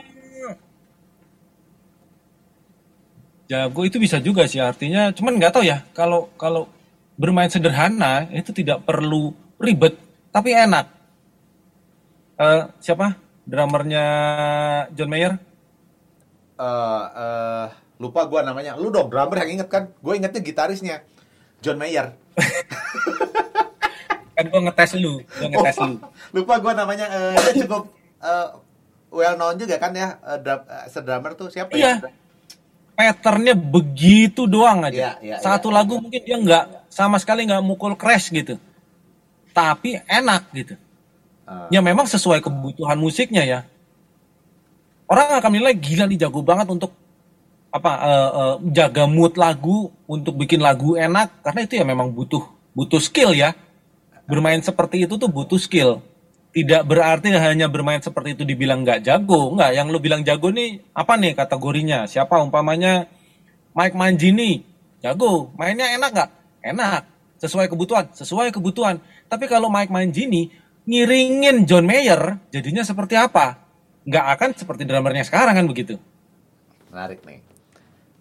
Speaker 1: Jago itu bisa juga sih artinya, cuman nggak tahu ya kalau kalau bermain sederhana itu tidak perlu ribet tapi enak. Eh, siapa? Drummernya John Mayer?
Speaker 2: eh eh, lupa gua namanya. Lu dong drummer yang inget kan? Gue ingetnya gitarisnya. John Mayer. <laughs>
Speaker 1: Kan gua ngetes lu, gua ngetes lu.
Speaker 2: lupa gua namanya. eh, dia cukup eh, well known juga kan ya drum, eh, sedrummer tuh siapa
Speaker 1: Iya.
Speaker 2: ya?
Speaker 1: Patternnya begitu doang aja.
Speaker 2: Iya, iya,
Speaker 1: Satu
Speaker 2: iya.
Speaker 1: lagu mungkin dia nggak sama sekali nggak mukul crash gitu. Tapi enak gitu.
Speaker 2: Eh,
Speaker 1: Ya memang sesuai kebutuhan musiknya ya. Orang akan menilai gila nih jago banget untuk apa eh, eh, jaga mood lagu untuk bikin lagu enak karena itu ya memang butuh butuh skill ya. Bermain seperti itu tuh butuh skill. Tidak berarti hanya bermain seperti itu dibilang nggak jago. Nggak, yang lu bilang jago nih apa nih kategorinya? Siapa umpamanya Mike Manjini jago, mainnya enak nggak? Enak, sesuai kebutuhan, sesuai kebutuhan. Tapi kalau Mike Manjini ngiringin John Mayer, jadinya seperti apa? Nggak akan seperti drummernya sekarang kan begitu.
Speaker 2: menarik nih.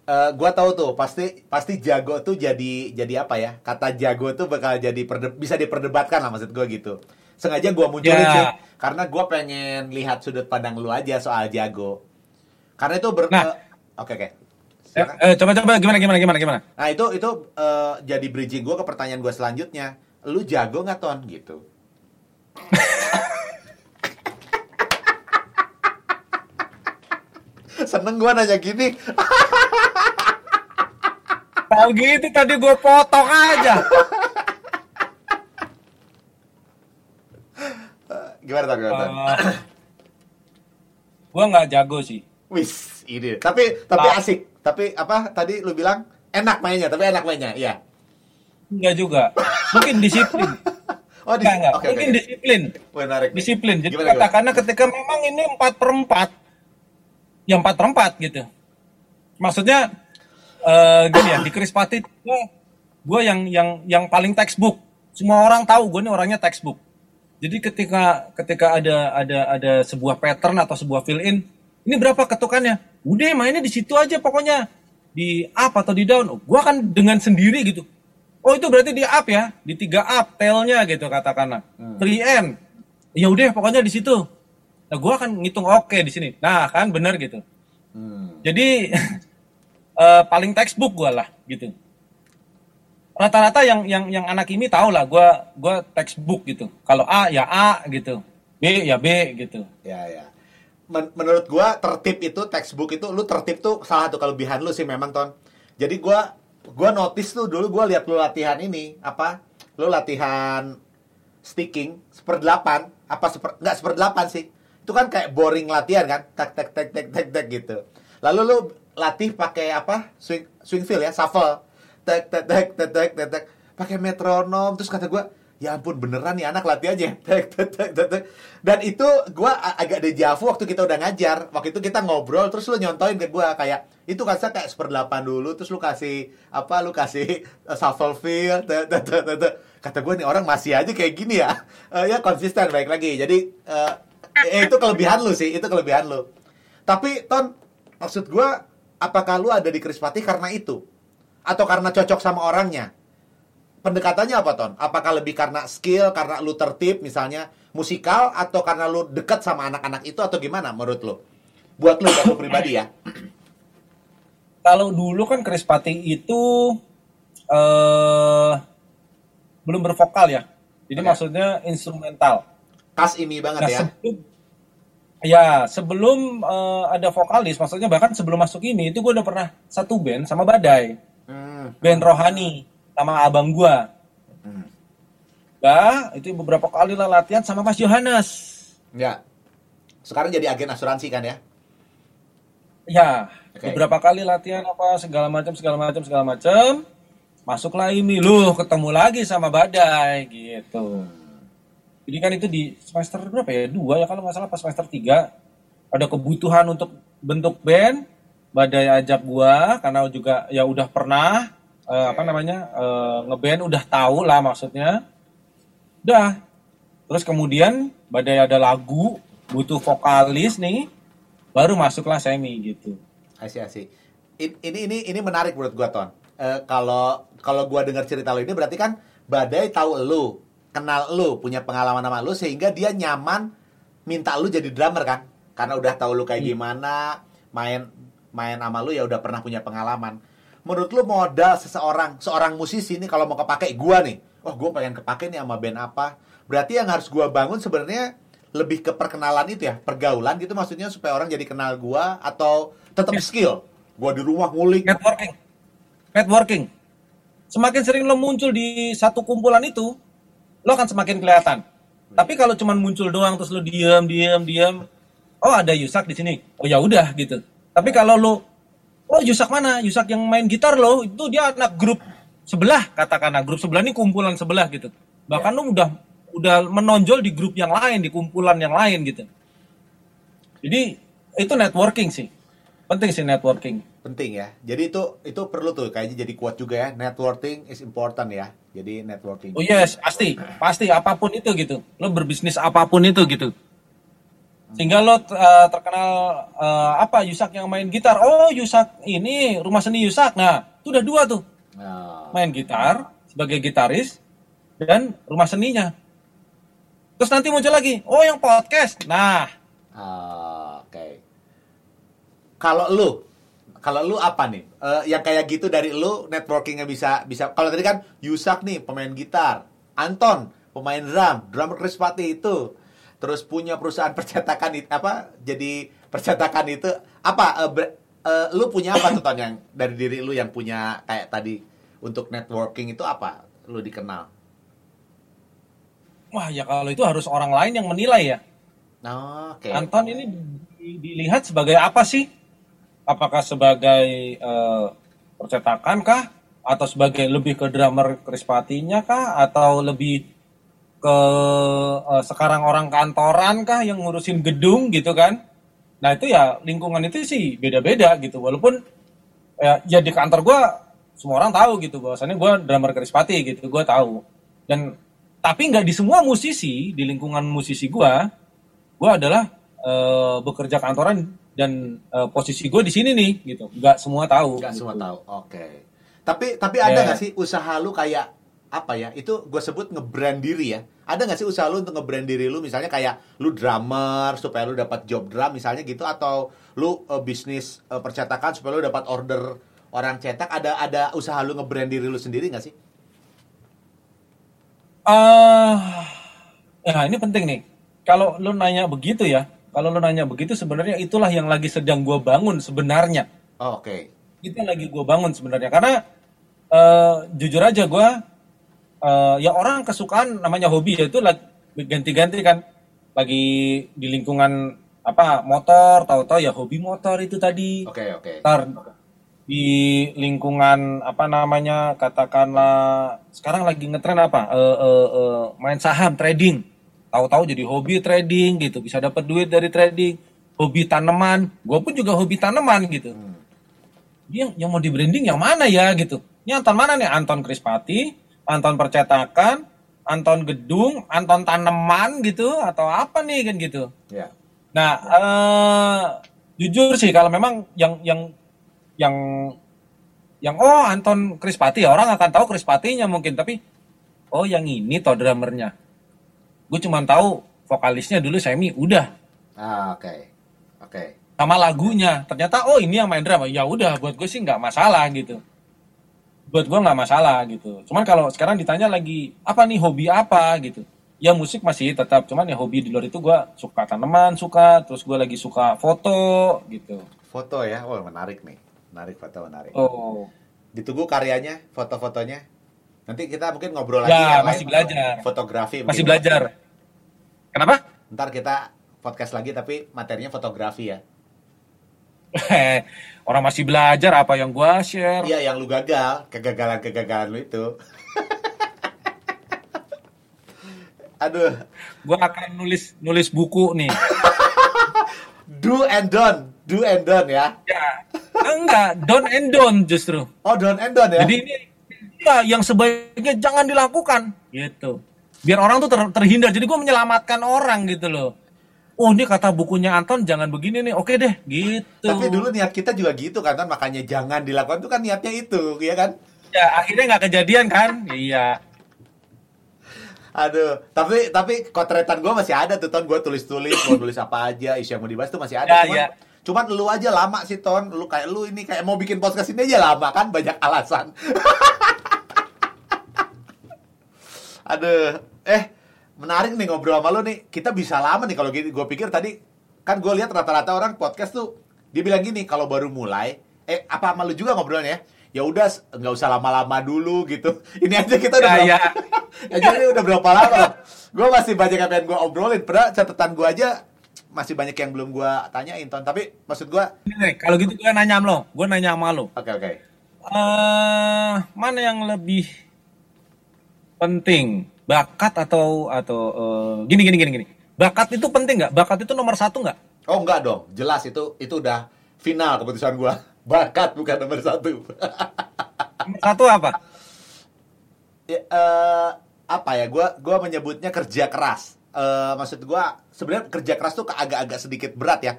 Speaker 2: Eh, gua tahu tuh pasti pasti jago tuh jadi jadi apa ya? Kata jago tuh bakal jadi perde- bisa diperdebatkan lah maksud gua gitu. Sengaja gua munculin
Speaker 1: Ya.
Speaker 2: sih karena gua pengen lihat sudut pandang lu aja soal jago. Karena itu ber
Speaker 1: Nah.
Speaker 2: eh, oke oke.
Speaker 1: Eh,
Speaker 2: Silakan.
Speaker 1: eh, coba coba gimana gimana gimana gimana?
Speaker 2: Nah itu itu eh, jadi bridging gua ke pertanyaan gua selanjutnya. Lu jago nggak ton gitu? <laughs> Seneng gua nanya gini.
Speaker 1: Tahu gitu tadi gue potong aja.
Speaker 2: Gimana? Gimana, Ton?
Speaker 1: gue nggak jago sih.
Speaker 2: Wis, ini. Tapi tapi
Speaker 1: Ah.
Speaker 2: asik. Tapi apa tadi lu bilang enak mainnya, tapi enak mainnya. Iya.
Speaker 1: Enggak juga. Mungkin disiplin. <laughs>
Speaker 2: Oh, di,
Speaker 1: Enggak, enggak.
Speaker 2: oke,
Speaker 1: Mungkin
Speaker 2: oke.
Speaker 1: disiplin.
Speaker 2: Menarik.
Speaker 1: Disiplin. Jadi
Speaker 2: Gimana, gimana?
Speaker 1: katakanlah ketika memang ini 4 per 4, ya 4 per 4 gitu. Maksudnya, eh gini ya, di Krispati gue, gue yang yang yang paling textbook. Semua orang tahu gue ini orangnya textbook. Jadi ketika ketika ada ada ada sebuah pattern atau sebuah fill in, ini berapa ketukannya? Udah mainnya di situ aja pokoknya. Di up atau di down. Oh, gua kan dengan sendiri gitu. Oh itu berarti di up ya, di tiga up tailnya gitu katakanlah. 3N. Ya udah pokoknya di situ. Nah, gua akan ngitung oke di sini. Nah, kan benar gitu.
Speaker 2: Hmm.
Speaker 1: Jadi <laughs> eh, paling textbook gua lah gitu. Rata-rata yang yang yang anak ini tahu lah gua gua textbook gitu. Kalau A ya A gitu. B ya B gitu.
Speaker 2: Ya, ya. Men- menurut gua tertib itu textbook itu lu tertib tuh salah satu kelebihan lu sih memang ton. Jadi gua gua notice tuh dulu gua lihat lu latihan ini apa? Lu latihan sticking seperdelapan apa seper nggak seperdelapan sih? Itu kan kayak boring latihan kan? Tak tak tak tak tak tak gitu. Lalu lu latih pakai apa? Swing swing feel ya, shuffle. Tak tak tak tak tak tak, tak. pakai metronom terus kata gua ya ampun beneran nih anak latih aja tak, tak, tak, tak, tak. dan itu gua a- agak dejavu waktu kita udah ngajar waktu itu kita ngobrol terus lu nyontoin ke gua kayak itu kan saya kayak seperdelapan dulu terus lu kasih apa lu kasih uh, shuffle feel tak, tak, tak, tak, tak. kata gua nih orang masih aja kayak gini ya Eh, ya konsisten baik lagi jadi eh, eh, itu kelebihan lu sih itu kelebihan lu tapi ton maksud gua apakah lu ada di Krispati karena itu atau karena cocok sama orangnya pendekatannya apa ton? Apakah lebih karena skill, karena lu tertib misalnya musikal, atau karena lu dekat sama anak-anak itu atau gimana menurut lu? Buat lu, buat lu pribadi ya.
Speaker 1: Kalau dulu kan Krispati itu eh belum bervokal ya. Jadi
Speaker 2: Oke.
Speaker 1: maksudnya instrumental.
Speaker 2: Kas ini banget
Speaker 1: Nah,
Speaker 2: ya.
Speaker 1: sebelum ya sebelum eh, ada vokalis, maksudnya bahkan sebelum masuk ini itu gue udah pernah satu band sama Badai,
Speaker 2: Hmm.
Speaker 1: band Rohani sama abang gua.
Speaker 2: Hmm.
Speaker 1: Bah, itu beberapa kali lah latihan sama Mas Yohanes.
Speaker 2: Ya. Sekarang jadi agen asuransi kan ya?
Speaker 1: Ya,
Speaker 2: Oke.
Speaker 1: beberapa kali latihan apa segala macam segala macam segala macam. Masuklah ini lu ketemu lagi sama Badai gitu. Jadi kan itu di semester berapa ya? Dua ya kalau nggak salah pas semester tiga ada kebutuhan untuk bentuk band. Badai ajak gua karena juga ya udah pernah eh, apa namanya eh, ngeband udah tahu lah maksudnya. Udah. Terus kemudian Badai ada lagu butuh vokalis nih baru masuklah semi gitu.
Speaker 2: Asih. In- Ini ini ini menarik menurut gua ton. Eh, Kalau kalau gua dengar cerita lu ini berarti kan Badai tahu lu, kenal lu, punya pengalaman sama lu sehingga dia nyaman minta lu jadi drummer kan? Karena udah tahu lu kayak
Speaker 1: Iya.
Speaker 2: gimana, main main sama lu ya udah pernah punya pengalaman. Menurut lu modal seseorang, seorang musisi nih kalau mau kepake gua nih. Wah, gua pengen kepake nih sama band apa? Berarti yang harus gua bangun sebenarnya lebih ke perkenalan itu ya, pergaulan gitu maksudnya supaya orang jadi kenal gua atau tetap skill. Gua di rumah ngulik.
Speaker 1: networking networking semakin sering lo muncul di satu kumpulan itu lo akan semakin kelihatan. Tapi kalau cuman muncul doang terus lo diam diam diam oh ada Yusak di sini. Oh ya udah gitu. Tapi kalau lo oh Yusak mana? Yusak yang main gitar lo itu dia anak grup sebelah katakanlah. Grup sebelah ini kumpulan sebelah gitu. Bahkan lo udah udah menonjol di grup yang lain di kumpulan yang lain gitu. Jadi itu networking sih penting sih networking
Speaker 2: Penting ya. Jadi itu itu perlu tuh kayaknya jadi kuat juga ya. Networking is important ya. Jadi networking.
Speaker 1: Oh yes, pasti, pasti apa pun itu gitu. Lo berbisnis apa pun itu gitu. Sehingga lo uh, terkenal uh, apa Yusak yang main gitar. Oh Yusak ini rumah seni Yusak. Nah itu udah dua tuh.
Speaker 2: Nah,
Speaker 1: Main gitar sebagai gitaris dan rumah seninya. Terus nanti muncul lagi. Oh yang podcast. Nah
Speaker 2: ah, oke. Kalau lu, kalau lu apa nih? Eh, yang kayak gitu dari lu networkingnya bisa bisa. Kalau tadi kan Yusak nih pemain gitar, Anton pemain drum, drummer Chris Pati itu, terus punya perusahaan <laughs> percetakan itu apa? Jadi percetakan itu apa? eh, ber- eh, lu punya apa tuh Ton yang dari diri lu yang punya kayak tadi untuk networking itu apa? Lu dikenal?
Speaker 1: wah ya kalau itu harus orang lain yang menilai ya.
Speaker 2: Oh, Oke.
Speaker 1: Anton ini di- dilihat sebagai apa sih? Apakah sebagai eh, percetakan kah? Atau sebagai lebih ke drummer Krispatinya kah? Atau lebih ke eh, sekarang orang kantoran kah yang ngurusin gedung gitu kan? Nah itu ya lingkungan itu sih beda-beda gitu. Walaupun ya, ya di kantor gua semua orang tahu gitu bahwasannya gua drummer Krispati gitu. Gua tahu. Dan tapi nggak di semua musisi di lingkungan musisi gua gue adalah eh, bekerja kantoran dan eh, posisi gue di sini nih gitu nggak semua tahu
Speaker 2: Gak
Speaker 1: gitu.
Speaker 2: semua tahu. Oke. Tapi tapi ada
Speaker 1: Ya.
Speaker 2: nggak sih usaha lu kayak apa ya? Itu gue sebut ngebrand diri ya. Ada nggak sih usaha lu untuk ngebrand diri lu misalnya kayak lu drummer supaya lu dapat job drum misalnya gitu atau lu eh, bisnis eh, percetakan supaya lu dapat order orang cetak ada ada usaha lu ngebrand diri lu sendiri nggak sih?
Speaker 1: Ah, ya ini penting nih kalau lu nanya begitu ya kalau lu nanya begitu sebenarnya itulah yang lagi sedang gue bangun sebenarnya.
Speaker 2: Oh, Oke.
Speaker 1: itu yang lagi gue bangun sebenarnya. Karena eh, jujur aja gue eh, ya orang kesukaan namanya hobi ya itu ganti-ganti kan. Lagi di lingkungan apa motor tahu-tahu ya hobi motor itu tadi.
Speaker 2: Oke oke.
Speaker 1: ntar di lingkungan apa namanya katakanlah sekarang lagi ngetren apa? Eh, eh, eh, main saham trading tahu-tahu jadi hobi trading gitu bisa dapat duit dari trading. Hobi tanaman gue pun juga hobi tanaman gitu. Dia yang mau di branding yang mana ya gitu. Ini Anton mana nih? Anton Krispati Anton percetakan Anton gedung Anton tanaman gitu atau apa nih kan gitu.
Speaker 2: Ya.
Speaker 1: Nah, eh, jujur sih kalau memang yang yang yang yang oh Anton Krispati ya orang akan tahu Krispatinya mungkin tapi oh yang ini toh drummernya. Gue cuma tahu vokalisnya dulu Semi udah
Speaker 2: Ah oke. Oke.
Speaker 1: sama lagunya. Ternyata oh ini yang main drum. Ya udah buat gue sih nggak masalah gitu. Buat gue nggak masalah gitu. Cuman kalau sekarang ditanya lagi apa nih hobi apa gitu. Ya musik masih tetap, cuman ya hobi di luar itu gue suka tanaman, suka, terus gue lagi suka foto gitu.
Speaker 2: Foto ya. Oh menarik nih. Menarik foto menarik.
Speaker 1: Oh,
Speaker 2: Ditunggu karyanya, foto-fotonya. Nanti kita mungkin ngobrol lagi
Speaker 1: Ya, masih
Speaker 2: lain.
Speaker 1: belajar.
Speaker 2: Fotografi.
Speaker 1: masih
Speaker 2: mungkin.
Speaker 1: belajar. Kenapa?
Speaker 2: Ntar kita podcast lagi tapi materinya fotografi ya. <laughs>
Speaker 1: Orang masih belajar apa yang gua share.
Speaker 2: Iya yang lu gagal, kegagalan-kegagalan lu itu. <laughs> Aduh,
Speaker 1: Gua akan nulis nulis buku nih. <laughs>
Speaker 2: do and done, do and done ya.
Speaker 1: ya, enggak, don't and don't justru.
Speaker 2: Oh, done and done ya.
Speaker 1: Jadi ini ya yang sebaiknya jangan dilakukan gitu. Biar orang tuh ter- terhindar. Jadi gua menyelamatkan orang gitu loh. Oh ini kata bukunya Anton jangan begini nih. Oke deh, gitu.
Speaker 2: Tapi dulu niat kita juga gitu kan, kan makanya jangan dilakukan itu kan niatnya itu, ya kan?
Speaker 1: ya akhirnya nggak kejadian kan? Iya.
Speaker 2: Aduh, tapi tapi kotretan gue masih ada tuh ton gue tulis-tulis mau tulis apa aja isu yang mau dibahas tuh masih ada.
Speaker 1: Ya,
Speaker 2: cuman,
Speaker 1: ya.
Speaker 2: cuman lu aja lama sih ton, lu kayak lu ini kayak mau bikin podcast ini aja lama kan banyak alasan. <laughs> Aduh, eh menarik nih ngobrol sama lu nih. Kita bisa lama nih kalau gini. Gue pikir tadi kan gue lihat rata-rata orang podcast tuh dia bilang gini kalau baru mulai, eh apa sama lu juga ngobrolnya ya? Ya udah nggak usah lama-lama dulu gitu. <laughs> Ini aja kita udah
Speaker 1: Ya,
Speaker 2: berapa,
Speaker 1: ya. <laughs>
Speaker 2: ya, jadi udah berapa lama? gue masih banyak yang pengen gue obrolin. Padahal catatan gue aja masih banyak yang belum gue tanyain, Ton. Tapi maksud gue,
Speaker 1: kalau gitu gue nanya sama lo, gue nanya sama lo.
Speaker 2: oke oke.
Speaker 1: eh mana yang lebih penting, bakat atau atau eh, gini gini gini gini. Bakat itu penting nggak? Bakat itu nomor satu nggak?
Speaker 2: Oh enggak dong, jelas itu itu udah final keputusan gue. <laughs> Bakat bukan nomor satu. <laughs>
Speaker 1: Nomor satu apa?
Speaker 2: Ya, eh, apa ya? Gua gua menyebutnya kerja keras. Eh, maksud gua sebenarnya kerja keras tuh agak-agak sedikit berat ya.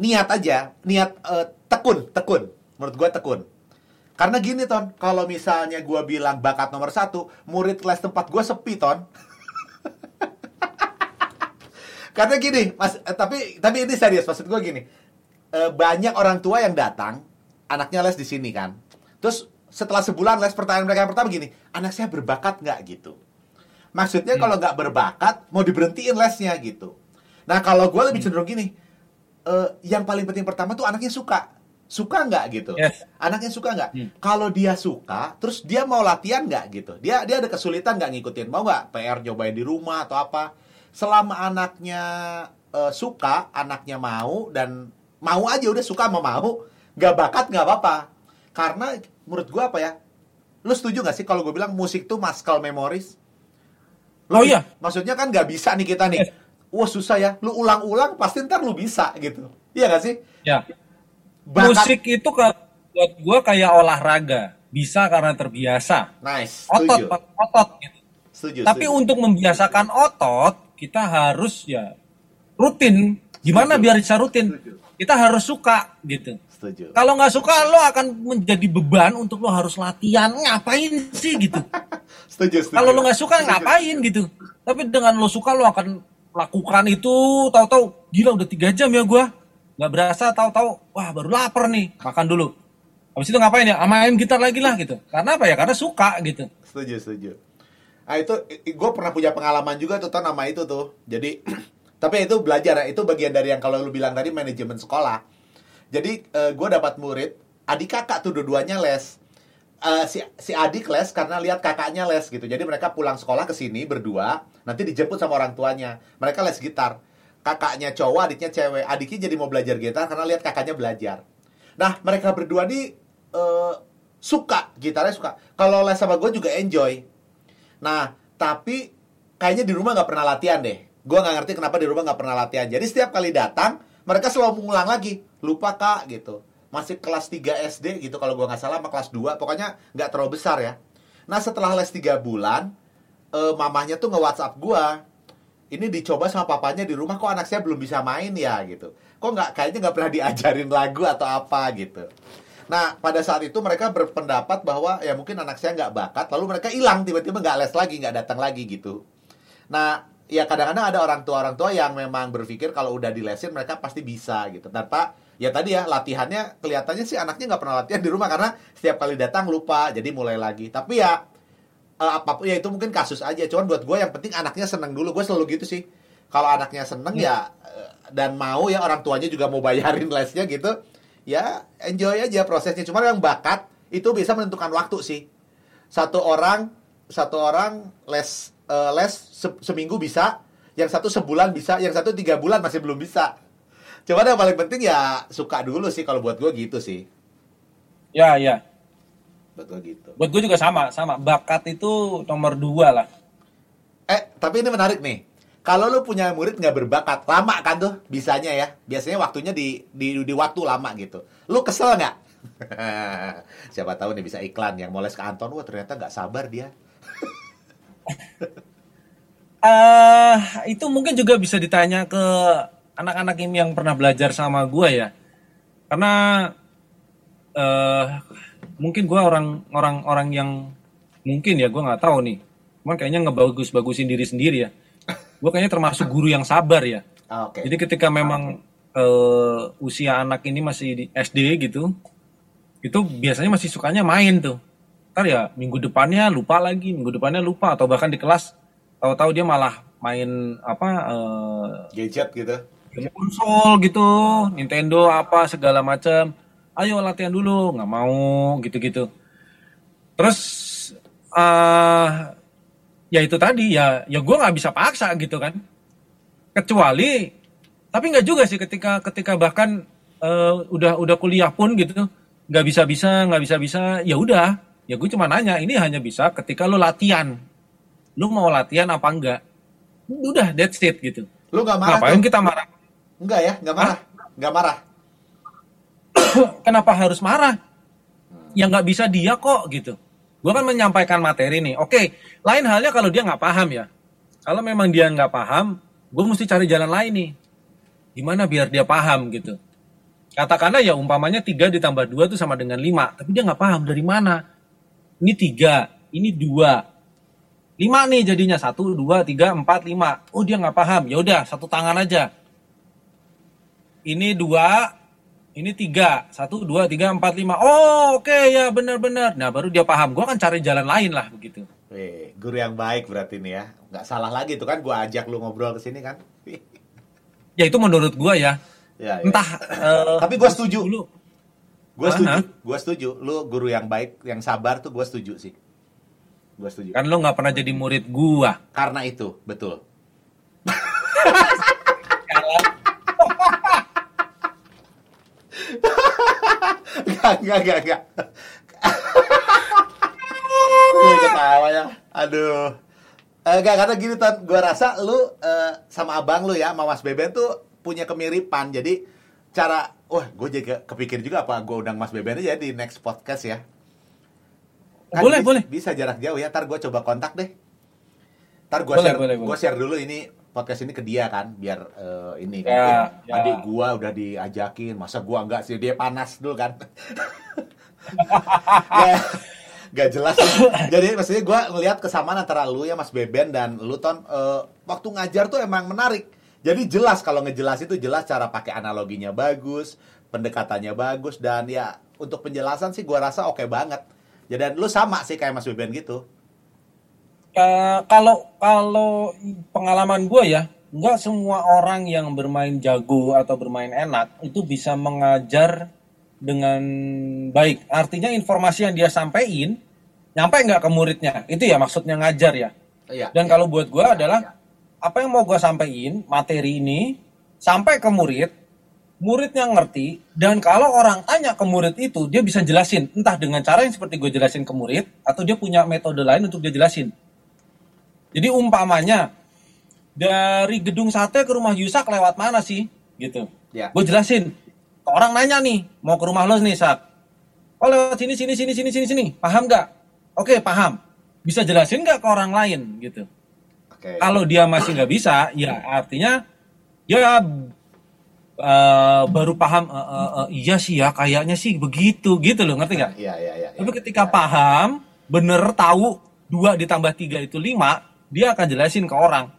Speaker 2: Niat aja, niat eh, tekun, tekun. Menurut gua tekun. Karena gini ton, kalau misalnya gua bilang bakat nomor satu, murid kelas tempat gua sepi ton. <laughs> Karena gini, mas, eh, tapi tapi ini serius maksud gua gini. Eh, banyak orang tua yang datang, anaknya les di sini kan. Terus setelah sebulan les pertanyaan mereka yang pertama gini, anak saya berbakat nggak gitu? Maksudnya kalau nggak berbakat mau diberhentiin lesnya gitu. Nah kalau gue lebih cenderung gini, eh, yang paling penting pertama tuh anaknya suka, suka nggak gitu?
Speaker 1: Yes.
Speaker 2: Anaknya suka nggak?
Speaker 1: Hmm.
Speaker 2: Kalau dia suka, terus dia mau latihan nggak gitu? Dia dia ada kesulitan nggak ngikutin? Mau nggak PR nyobain di rumah atau apa? Selama anaknya eh, suka, anaknya mau dan mau aja udah suka sama mau, nggak bakat nggak apa-apa. Karena menurut gua apa ya? Lu setuju nggak sih kalau gue bilang musik tuh muscle memories?
Speaker 1: Oh iya.
Speaker 2: Maksudnya kan nggak bisa nih kita nih. Wah susah ya. Lu ulang-ulang pasti ntar lu bisa gitu. Iya nggak sih?
Speaker 1: Ya.
Speaker 2: Bakat-
Speaker 1: Musik itu ke- buat gue kayak olahraga, bisa karena terbiasa.
Speaker 2: Nice.
Speaker 1: Otot,
Speaker 2: Setuju.
Speaker 1: otot. Gitu.
Speaker 2: Setuju.
Speaker 1: Tapi
Speaker 2: setuju.
Speaker 1: untuk membiasakan otot, kita harus ya rutin. Gimana
Speaker 2: Setuju.
Speaker 1: biar bisa rutin?
Speaker 2: Setuju.
Speaker 1: Kita harus suka gitu.
Speaker 2: Setuju.
Speaker 1: Kalau nggak suka, lo akan menjadi beban untuk lo harus latihan. Ngapain sih gitu? <laughs>
Speaker 2: Setuju. setuju.
Speaker 1: Kalau lo nggak suka,
Speaker 2: Setuju.
Speaker 1: ngapain gitu? Tapi dengan lo suka, lo akan lakukan itu. Tahu-tahu, gila udah tiga jam ya gua. Nggak berasa, tahu-tahu, wah baru lapar nih, makan dulu. Habis itu ngapain ya? Ah, Main gitar lagi lah gitu. Karena apa ya? Karena suka gitu.
Speaker 2: Setuju, setuju. Ah itu gue pernah punya pengalaman juga tuh nama itu tuh. Jadi <clears throat> tapi itu belajar ya, itu bagian dari yang kalau lu bilang tadi manajemen sekolah. Jadi gue dapat murid, adik kakak tuh dua-duanya les. Eh, si si adik les karena lihat kakaknya les gitu. Jadi mereka pulang sekolah ke sini berdua, nanti dijemput sama orang tuanya. Mereka les gitar. Kakaknya cowok, adiknya cewek. Adiknya jadi mau belajar gitar karena lihat kakaknya belajar. Nah, mereka berdua nih eh, suka gitarnya suka. Kalau les sama gue juga enjoy. Nah, tapi kayaknya di rumah nggak pernah latihan deh. Gue nggak ngerti kenapa di rumah nggak pernah latihan. Jadi setiap kali datang, mereka selalu mengulang lagi. Lupa kak gitu. Masih kelas 3 SD gitu kalau gue nggak salah sama kelas 2. Pokoknya nggak terlalu besar ya. Nah setelah les 3 bulan, eh, mamahnya tuh nge-whatsapp gue. Ini dicoba sama papanya di rumah kok anak saya belum bisa main ya gitu. Kok nggak kayaknya nggak pernah diajarin lagu atau apa gitu. Nah, pada saat itu mereka berpendapat bahwa ya mungkin anak saya nggak bakat, lalu mereka hilang tiba-tiba nggak les lagi, nggak datang lagi gitu. Nah, ya kadang-kadang ada orang tua orang tua yang memang berpikir kalau udah dilesin mereka pasti bisa gitu. Tanpa ya tadi ya latihannya kelihatannya sih anaknya nggak pernah latihan di rumah karena setiap kali datang lupa, jadi mulai lagi. Tapi ya eh, apa pun ya itu mungkin kasus aja. Cuman buat gue yang penting anaknya seneng dulu. Gue selalu gitu sih. Kalau anaknya seneng ya eh, dan mau ya orang tuanya juga mau bayarin <laughs> lesnya gitu. Ya enjoy aja prosesnya. Cuman yang bakat itu bisa menentukan waktu sih. Satu orang satu orang les eh, les se- seminggu bisa, yang satu sebulan bisa, yang satu tiga bulan masih belum bisa. Cuman yang paling penting ya suka dulu sih kalau buat gue gitu sih.
Speaker 1: Ya, ya.
Speaker 2: Buat gue gitu.
Speaker 1: Buat gue juga sama, sama. Bakat itu nomor dua lah.
Speaker 2: Eh, tapi ini menarik nih. Kalau lu punya murid nggak berbakat, lama kan tuh bisanya ya. Biasanya waktunya di di, di waktu lama gitu. Lu kesel nggak? <laughs> Siapa tahu nih bisa iklan yang mau les ke Anton, wah ternyata nggak sabar dia. <laughs>
Speaker 1: eh itu mungkin juga bisa ditanya ke anak-anak ini yang pernah belajar sama gue ya. Karena eh mungkin gue orang orang orang yang mungkin ya gue nggak tahu nih. Cuman kayaknya ngebagus-bagusin diri sendiri ya. Gue kayaknya termasuk guru yang sabar ya.
Speaker 2: Ah, Oke.
Speaker 1: Jadi ketika memang eh, usia anak ini masih di SD gitu, itu biasanya masih sukanya main tuh. Ntar ya minggu depannya lupa lagi, minggu depannya lupa atau bahkan di kelas tahu-tahu dia malah main apa eh,
Speaker 2: Gadget gitu.
Speaker 1: konsol gitu, Nintendo apa segala macam. Ayo latihan dulu, nggak mau gitu-gitu. Terus eh ya itu tadi ya ya gue nggak bisa paksa gitu kan. Kecuali tapi nggak juga sih ketika ketika bahkan eh, udah udah kuliah pun gitu nggak bisa bisa nggak bisa bisa ya udah ya gue cuma nanya ini hanya bisa ketika lo latihan lu mau latihan apa enggak udah that's it gitu
Speaker 2: Lu nggak marah
Speaker 1: ngapain
Speaker 2: tuh?
Speaker 1: kita marah
Speaker 2: Enggak ya, nggak marah. Nggak marah. <coughs>
Speaker 1: kenapa harus marah? Ya nggak bisa dia kok gitu. Gue kan menyampaikan materi nih. Oke, lain halnya kalau dia nggak paham ya. Kalau memang dia nggak paham, gue mesti cari jalan lain nih. Gimana biar dia paham gitu. Katakanlah ya umpamanya 3 ditambah 2 itu sama dengan 5. Tapi dia nggak paham dari mana. Ini 3, ini 2. 5 nih jadinya. 1, 2, 3, 4, 5. Oh dia nggak paham. Ya udah satu tangan aja. Ini 2, ini tiga satu dua tiga empat lima oh oke ya benar-benar nah baru dia paham gue akan cari jalan lain lah begitu
Speaker 2: Wih, guru yang baik berarti nih ya. Nggak salah lagi tuh kan gua ajak lu ngobrol ke sini kan.
Speaker 1: ya itu menurut gue ya
Speaker 2: ya, ya.
Speaker 1: entah eh,
Speaker 2: Tapi gua setuju.
Speaker 1: dulu
Speaker 2: Gua setuju. Gua setuju. Lu guru yang baik, yang sabar tuh gua setuju sih. Gua setuju.
Speaker 1: kan lo nggak pernah jadi murid gua
Speaker 2: Karena itu, betul. Enggak, enggak, enggak, enggak. Aduh, ketawa ya. Aduh. Eh, Enggak, karena gini, Ton. Gua rasa lu eh, sama abang lu ya, sama Mas Beben tuh punya kemiripan. Jadi, cara... Wah, gue jadi ke- kepikir juga apa gue undang Mas Beben aja di next podcast ya.
Speaker 1: Boleh,
Speaker 2: bis-
Speaker 1: boleh.
Speaker 2: Bisa jarak jauh ya. Ntar gue coba kontak deh. Ntar gue share,
Speaker 1: boleh,
Speaker 2: gua
Speaker 1: boleh.
Speaker 2: share dulu ini podcast ini ke dia kan, biar eh, ini kan.
Speaker 1: Ya,
Speaker 2: Mungkin
Speaker 1: ya.
Speaker 2: adik gua udah diajakin, masa gua enggak sih dia panas dulu kan. <laughs> ya, gak jelas. Jadi maksudnya gua ngelihat kesamaan antara lu ya Mas Beben dan lu Ton eh, waktu ngajar tuh emang menarik. Jadi jelas kalau ngejelas itu jelas cara pakai analoginya bagus, pendekatannya bagus dan ya untuk penjelasan sih gua rasa oke banget. Ya dan lu sama sih kayak Mas Beben gitu.
Speaker 1: Eh, kalau kalau pengalaman gue ya nggak semua orang yang bermain jago atau bermain enak itu bisa mengajar dengan baik. Artinya informasi yang dia sampaikan nyampe nggak ke muridnya. Itu ya maksudnya ngajar ya.
Speaker 2: Iya.
Speaker 1: dan kalau buat gue adalah apa yang mau gue sampaikan materi ini sampai ke murid muridnya ngerti dan kalau orang tanya ke murid itu dia bisa jelasin. Entah dengan cara yang seperti gue jelasin ke murid atau dia punya metode lain untuk dia jelasin jadi umpamanya dari gedung sate ke rumah Yusak lewat mana sih? Gitu.
Speaker 2: Ya.
Speaker 1: Gue jelasin. Orang nanya nih, mau ke rumah lo nih Sak. Oh lewat sini, sini, sini, sini, sini, sini. Paham nggak? Oke, paham. Bisa jelasin nggak ke orang lain gitu.
Speaker 2: Oke.
Speaker 1: Kalau dia masih nggak bisa, ya artinya ya eh, baru paham. eh, eh, eh, iya sih ya, kayaknya sih begitu gitu loh, ngerti nggak?
Speaker 2: Iya, iya, iya.
Speaker 1: Tapi ketika paham, bener tahu dua ditambah tiga itu lima, dia akan jelasin ke orang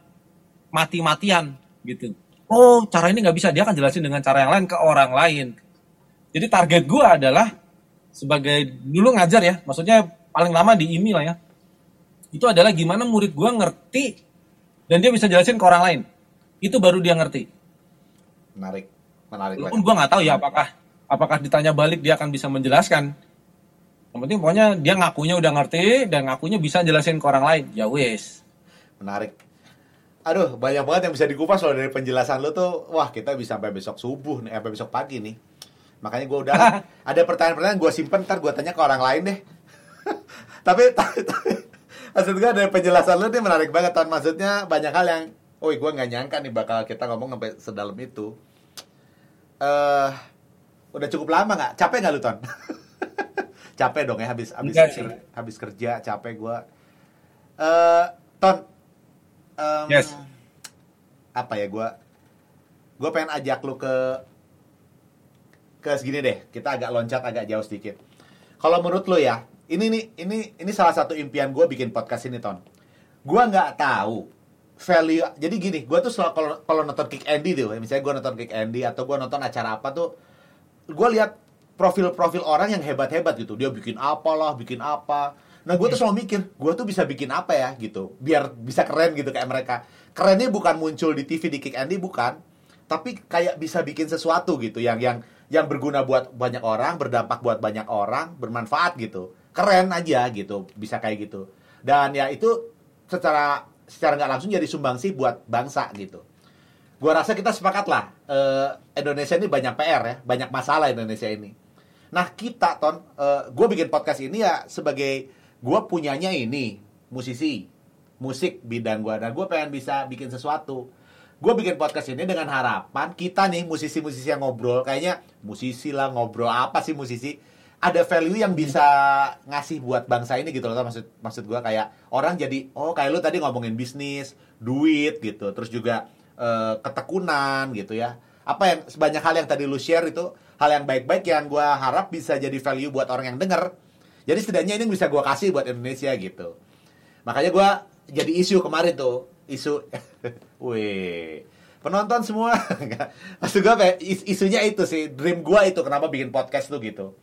Speaker 1: mati-matian gitu. Oh cara ini nggak bisa, dia akan jelasin dengan cara yang lain ke orang lain. Jadi target gua adalah sebagai dulu ngajar ya, maksudnya paling lama di IMI lah ya. Itu adalah gimana murid gua ngerti dan dia bisa jelasin ke orang lain. Itu baru dia ngerti.
Speaker 2: menarik. Menarik
Speaker 1: Walaupun gua nggak tahu ya apakah apakah ditanya balik dia akan bisa menjelaskan. Yang penting pokoknya dia ngakunya udah ngerti dan ngakunya bisa jelasin ke orang lain. Ya wes.
Speaker 2: Menarik. Aduh, banyak banget yang bisa dikupas loh dari penjelasan lu tuh. Wah, kita bisa sampai besok subuh nih, sampai besok pagi nih. Makanya gue udah <laughs> ada pertanyaan-pertanyaan gue simpen ntar gue tanya ke orang lain deh. <laughs> tapi, maksud gue dari penjelasan lu nih menarik banget Ton. Maksudnya banyak hal yang, oh gue nggak nyangka nih bakal kita ngomong sampai sedalam itu. Eh, udah cukup lama nggak? Capek nggak lu Ton? <laughs> capek dong ya habis habis
Speaker 1: sih.
Speaker 2: habis kerja capek gue. Eh, Ton, em,
Speaker 1: Yes.
Speaker 2: apa ya gue gue pengen ajak lu ke ke segini deh. Kita agak loncat agak jauh sedikit. Kalau menurut lu ya ini nih ini ini salah satu impian gue bikin podcast ini ton. Gue nggak tahu value jadi gini gue tuh selalu kalau kalau nonton Kick Andy tuh misalnya gue nonton Kick Andy atau gue nonton acara apa tuh gue lihat profil-profil orang yang hebat-hebat gitu. Dia bikin apalah bikin apa Nah, gue tuh selalu mikir, gue tuh bisa bikin apa ya gitu, biar bisa keren gitu kayak mereka. Kerennya bukan muncul di TV di Kick Andy bukan, tapi kayak bisa bikin sesuatu gitu yang yang yang berguna buat banyak orang, berdampak buat banyak orang, bermanfaat gitu. Keren aja gitu, bisa kayak gitu. Dan ya itu secara secara nggak langsung jadi sumbangsi buat bangsa gitu. Gua rasa kita sepakat lah, eh, Indonesia ini banyak PR ya, banyak masalah Indonesia ini. Nah kita ton, gue bikin podcast ini ya sebagai gue punyanya ini musisi musik bidang gue dan gue pengen bisa bikin sesuatu. Gue bikin podcast ini dengan harapan kita nih musisi-musisi yang ngobrol kayaknya musisi lah ngobrol apa sih musisi? Ada value yang bisa ngasih buat bangsa ini gitu loh maksud maksud gue kayak orang jadi oh kayak lu tadi ngomongin bisnis duit gitu. Terus juga eh, ketekunan gitu ya. Apa yang sebanyak hal yang tadi lu share itu hal yang baik-baik yang gue harap bisa jadi value buat orang yang denger jadi setidaknya ini bisa gue kasih buat Indonesia gitu. Makanya gue jadi isu kemarin tuh, isu, <laughs> wih, penonton semua, <laughs> maksud gue kayak is- isunya itu sih, dream gue itu kenapa bikin podcast tuh gitu.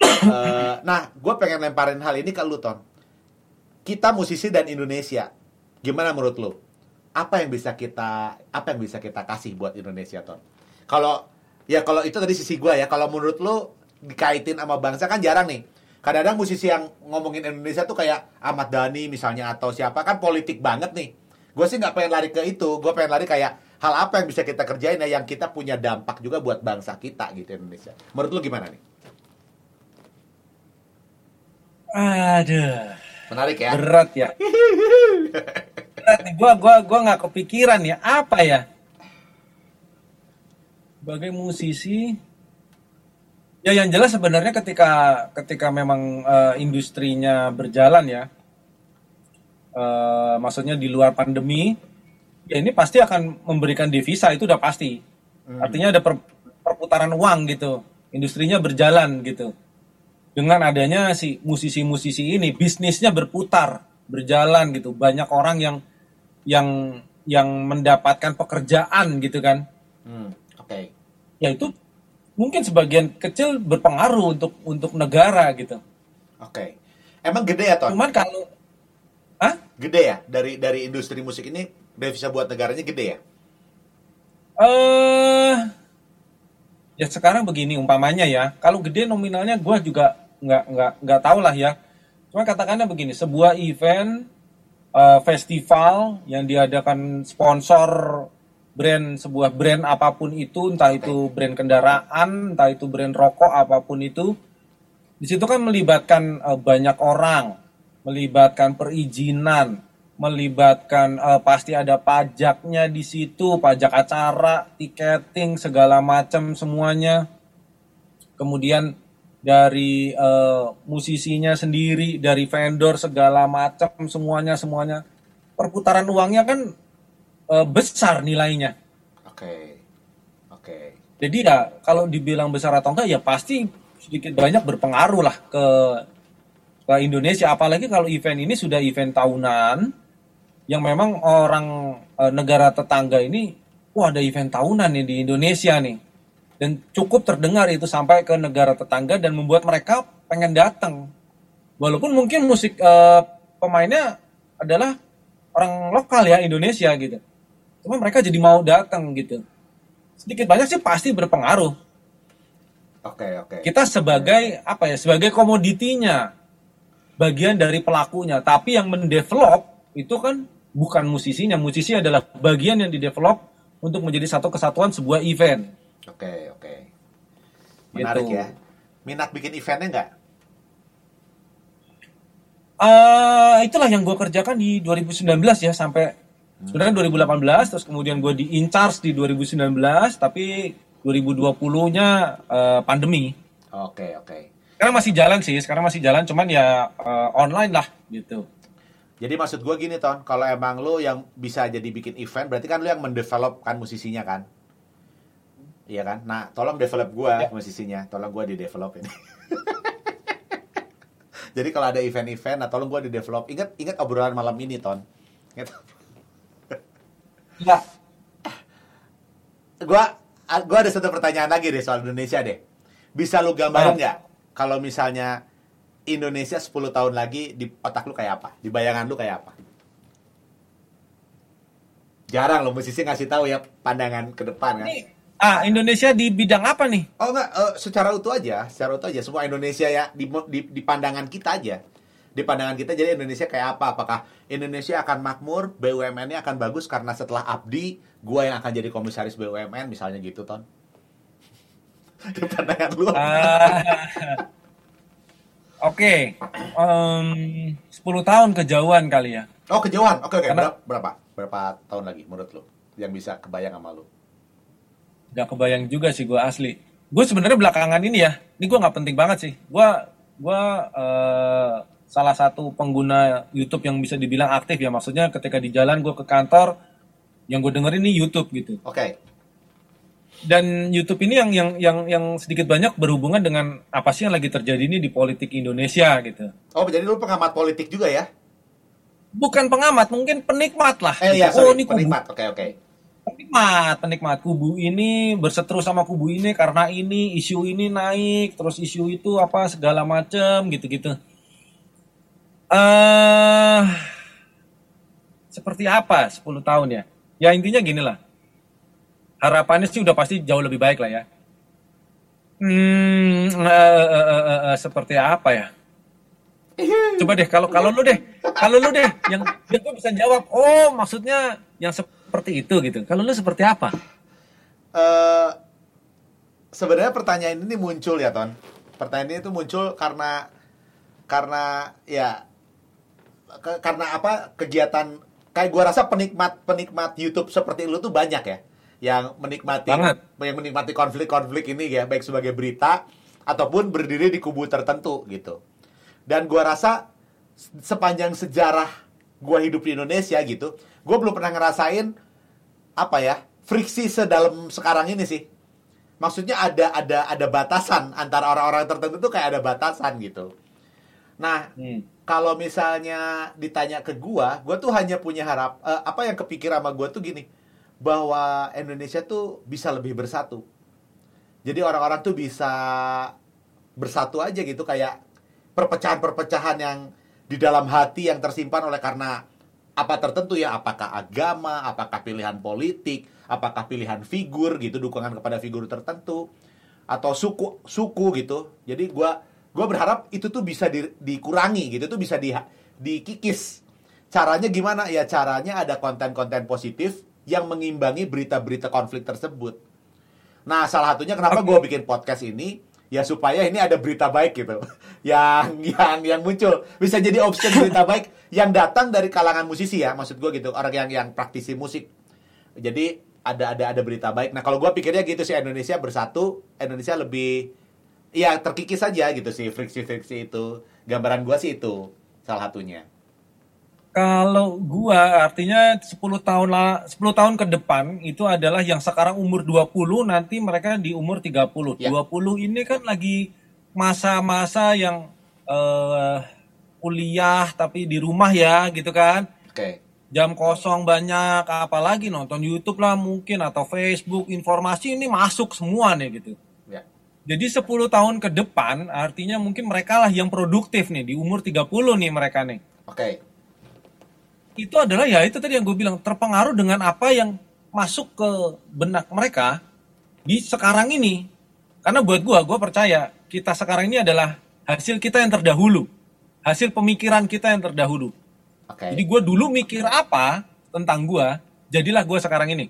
Speaker 2: <coughs> Eh, nah, gue pengen lemparin hal ini ke lu Ton. Kita musisi dan Indonesia, gimana menurut lu? Apa yang bisa kita, apa yang bisa kita kasih buat Indonesia Ton? Kalau ya kalau itu tadi sisi gue ya, kalau menurut lu dikaitin sama bangsa kan jarang nih kadang-kadang musisi yang ngomongin Indonesia tuh kayak Ahmad Dhani misalnya atau siapa kan politik banget nih gue sih nggak pengen lari ke itu gue pengen lari kayak hal apa yang bisa kita kerjain ya yang kita punya dampak juga buat bangsa kita gitu Indonesia menurut lu gimana nih
Speaker 1: Aduh,
Speaker 2: menarik ya
Speaker 1: berat ya. berat nih. Gua gua gua nggak kepikiran ya apa ya. Sebagai musisi, ya yang jelas sebenarnya ketika ketika memang eh, industrinya berjalan ya, eh, maksudnya di luar pandemi, ya ini pasti akan memberikan devisa itu udah pasti. Artinya ada per- perputaran uang gitu, industrinya berjalan gitu. Dengan adanya si musisi-musisi ini bisnisnya berputar berjalan gitu. Banyak orang yang yang yang mendapatkan pekerjaan gitu kan.
Speaker 2: Hmm, oke.
Speaker 1: Ya itu mungkin sebagian kecil berpengaruh untuk untuk negara gitu.
Speaker 2: Oke. Emang gede ya Ton?
Speaker 1: Cuman kalau ah
Speaker 2: gede ya? Dari dari industri musik ini devisa buat negaranya gede ya?
Speaker 1: Eh ya sekarang begini umpamanya ya. Kalau gede nominalnya gua juga nggak nggak nggak tahu lah ya. Cuma katakannya begini sebuah event eh, festival yang diadakan sponsor brand sebuah brand apa pun itu entah itu brand kendaraan entah itu brand rokok apa pun itu di situ kan melibatkan eh, banyak orang melibatkan perizinan melibatkan eh, pasti ada pajaknya di situ pajak acara tiketing segala macam semuanya. Kemudian dari eh, musisinya sendiri dari vendor segala macam semuanya semuanya. Perputaran uangnya kan eh, besar nilainya.
Speaker 2: Oke. Oke.
Speaker 1: Jadi ya kalau dibilang besar atau enggak ya pasti sedikit banyak berpengaruh lah ke ke Indonesia. Apalagi kalau event ini sudah event tahunan yang memang orang eh, negara tetangga ini wah ada event tahunan nih di Indonesia nih. Dan cukup terdengar itu sampai ke negara tetangga dan membuat mereka pengen datang. Walaupun mungkin musik eh, pemainnya adalah orang lokal ya Indonesia gitu cuma mereka jadi mau datang gitu sedikit banyak sih pasti berpengaruh
Speaker 2: oke oke
Speaker 1: kita sebagai apa ya sebagai komoditinya bagian dari pelakunya tapi yang mendevelop itu kan bukan musisinya musisi adalah bagian yang didevelop untuk menjadi satu kesatuan sebuah event
Speaker 2: Oke, oke. Menarik
Speaker 1: Gitu.
Speaker 2: ya. Minat bikin eventnya nggak?
Speaker 1: Eh, itulah yang gue kerjakan di 2019 ya sampai sebenarnya 2018 terus kemudian gue di in charge di 2019 tapi 2020-nya eh, pandemi
Speaker 2: Oke, oke.
Speaker 1: sekarang masih jalan sih sekarang masih jalan cuman ya eh, online lah gitu
Speaker 2: Jadi maksud gue gini, Ton. Kalau emang lu yang bisa jadi bikin event, berarti kan lu yang mendevelop kan musisinya kan? Iya kan? Nah, tolong develop gue
Speaker 1: Ya.
Speaker 2: musisinya. Tolong gue di-develop ini. <laughs> jadi kalau ada event-event, nah tolong gue di-develop. Ingat, ingat obrolan malam ini, Ton. Ingat.
Speaker 1: Ya
Speaker 2: gua gua ada satu pertanyaan lagi deh soal Indonesia deh. Bisa lu gambarin
Speaker 1: Ah.
Speaker 2: nggak kalau misalnya Indonesia 10 tahun lagi di otak lu kayak apa? Di bayangan lu kayak apa? Jarang loh musisi ngasih tahu ya pandangan ke depan kan.
Speaker 1: Ini, ah Indonesia di bidang apa nih?
Speaker 2: Oh enggak, eh, secara utuh aja, secara utuh aja semua Indonesia ya di, di, di pandangan kita aja. Di pandangan kita jadi Indonesia kayak apa? Apakah Indonesia akan makmur, BUMN-nya akan bagus karena setelah Abdi, gua yang akan jadi komisaris BUMN misalnya gitu, Ton. <laughs> di pandangan lu.
Speaker 1: Ah, <laughs> Oke, em, 10 tahun kejauhan kali ya.
Speaker 2: Oh, kejauhan. Oke, oke.
Speaker 1: Karena-
Speaker 2: Berapa, berapa? Tahun lagi menurut lu yang bisa kebayang sama lu?
Speaker 1: Gak kebayang juga sih gue asli. Gue sebenarnya belakangan ini ya, ini gue nggak penting banget sih. Gue gue eh, salah satu pengguna YouTube yang bisa dibilang aktif ya. Maksudnya ketika di jalan gue ke kantor, yang gue dengerin ini YouTube gitu.
Speaker 2: Oke.
Speaker 1: Dan YouTube ini yang yang yang yang sedikit banyak berhubungan dengan apa sih yang lagi terjadi ini di politik Indonesia gitu.
Speaker 2: Oh, jadi lu pengamat politik juga ya?
Speaker 1: Bukan pengamat, mungkin penikmat lah.
Speaker 2: Eh iya,
Speaker 1: Gitu.
Speaker 2: sorry,
Speaker 1: oh ini kubu
Speaker 2: penikmat. Oke, oke.
Speaker 1: penikmat, penikmat kubu ini berseteru sama kubu ini karena ini isu ini naik, terus isu itu apa segala macem gitu-gitu. Eh seperti apa 10 tahun ya? Ya intinya gini lah. Harapannya sih udah pasti jauh lebih baik lah ya. Hmm, eh, eh, eh, eh, eh, seperti apa ya? Coba deh kalau kalau lu deh, kalau lu deh yang yang gue bisa jawab, oh maksudnya yang seperti itu gitu. Kalau lu seperti apa?
Speaker 2: eh sebenarnya pertanyaan ini muncul ya Ton. Pertanyaan ini tuh muncul karena karena ya ke- karena apa kegiatan kayak gua rasa penikmat penikmat YouTube seperti lu tuh banyak ya yang menikmati
Speaker 1: Banget.
Speaker 2: yang menikmati konflik-konflik ini ya baik sebagai berita ataupun berdiri di kubu tertentu gitu. Dan gua rasa sepanjang sejarah gua hidup di Indonesia gitu, gua belum pernah ngerasain apa ya friksi sedalam sekarang ini sih maksudnya ada ada ada batasan antara orang-orang tertentu tuh kayak ada batasan gitu nah
Speaker 1: Hmm.
Speaker 2: kalau misalnya ditanya ke gua gua tuh hanya punya harap eh, apa yang kepikir sama gua tuh gini bahwa Indonesia tuh bisa lebih bersatu jadi orang-orang tuh bisa bersatu aja gitu kayak perpecahan-perpecahan yang di dalam hati yang tersimpan oleh karena apa tertentu ya apakah agama apakah pilihan politik apakah pilihan figur gitu dukungan kepada figur tertentu atau suku suku gitu jadi gua gua berharap itu tuh bisa di- dikurangi gitu tuh bisa di dikikis. Caranya gimana? Ya caranya ada konten-konten positif yang mengimbangi berita-berita konflik tersebut. Nah, salah satunya kenapa gue bikin podcast ini? Ya supaya ini ada berita baik gitu. <laughs> yang yang yang muncul. Bisa jadi option berita baik yang datang dari kalangan musisi ya, maksud gue gitu, orang yang yang praktisi musik. Jadi ada ada ada berita baik. Nah, kalau gue pikirnya gitu sih Indonesia bersatu, Indonesia lebih ya terkikis saja gitu sih friksi-friksi itu. Gambaran gue sih itu salah satunya.
Speaker 1: Kalau gua artinya 10 tahun lah 10 tahun ke depan itu adalah yang sekarang umur 20 nanti mereka di umur 30.
Speaker 2: Ya.
Speaker 1: 20 ini kan lagi masa-masa yang eh kuliah tapi di rumah ya gitu kan.
Speaker 2: Oke.
Speaker 1: Jam kosong banyak apalagi nonton YouTube lah mungkin atau Facebook informasi ini masuk semua nih gitu. Jadi 10 tahun ke depan artinya mungkin mereka lah yang produktif nih di umur 30 nih mereka nih.
Speaker 2: Oke.
Speaker 1: Itu adalah ya itu tadi yang gue bilang terpengaruh dengan apa yang masuk ke benak mereka di sekarang ini. Karena buat gue, gue percaya kita sekarang ini adalah hasil kita yang terdahulu. Hasil pemikiran kita yang terdahulu.
Speaker 2: Oke.
Speaker 1: Jadi gue dulu mikir apa tentang gue, jadilah gue sekarang ini.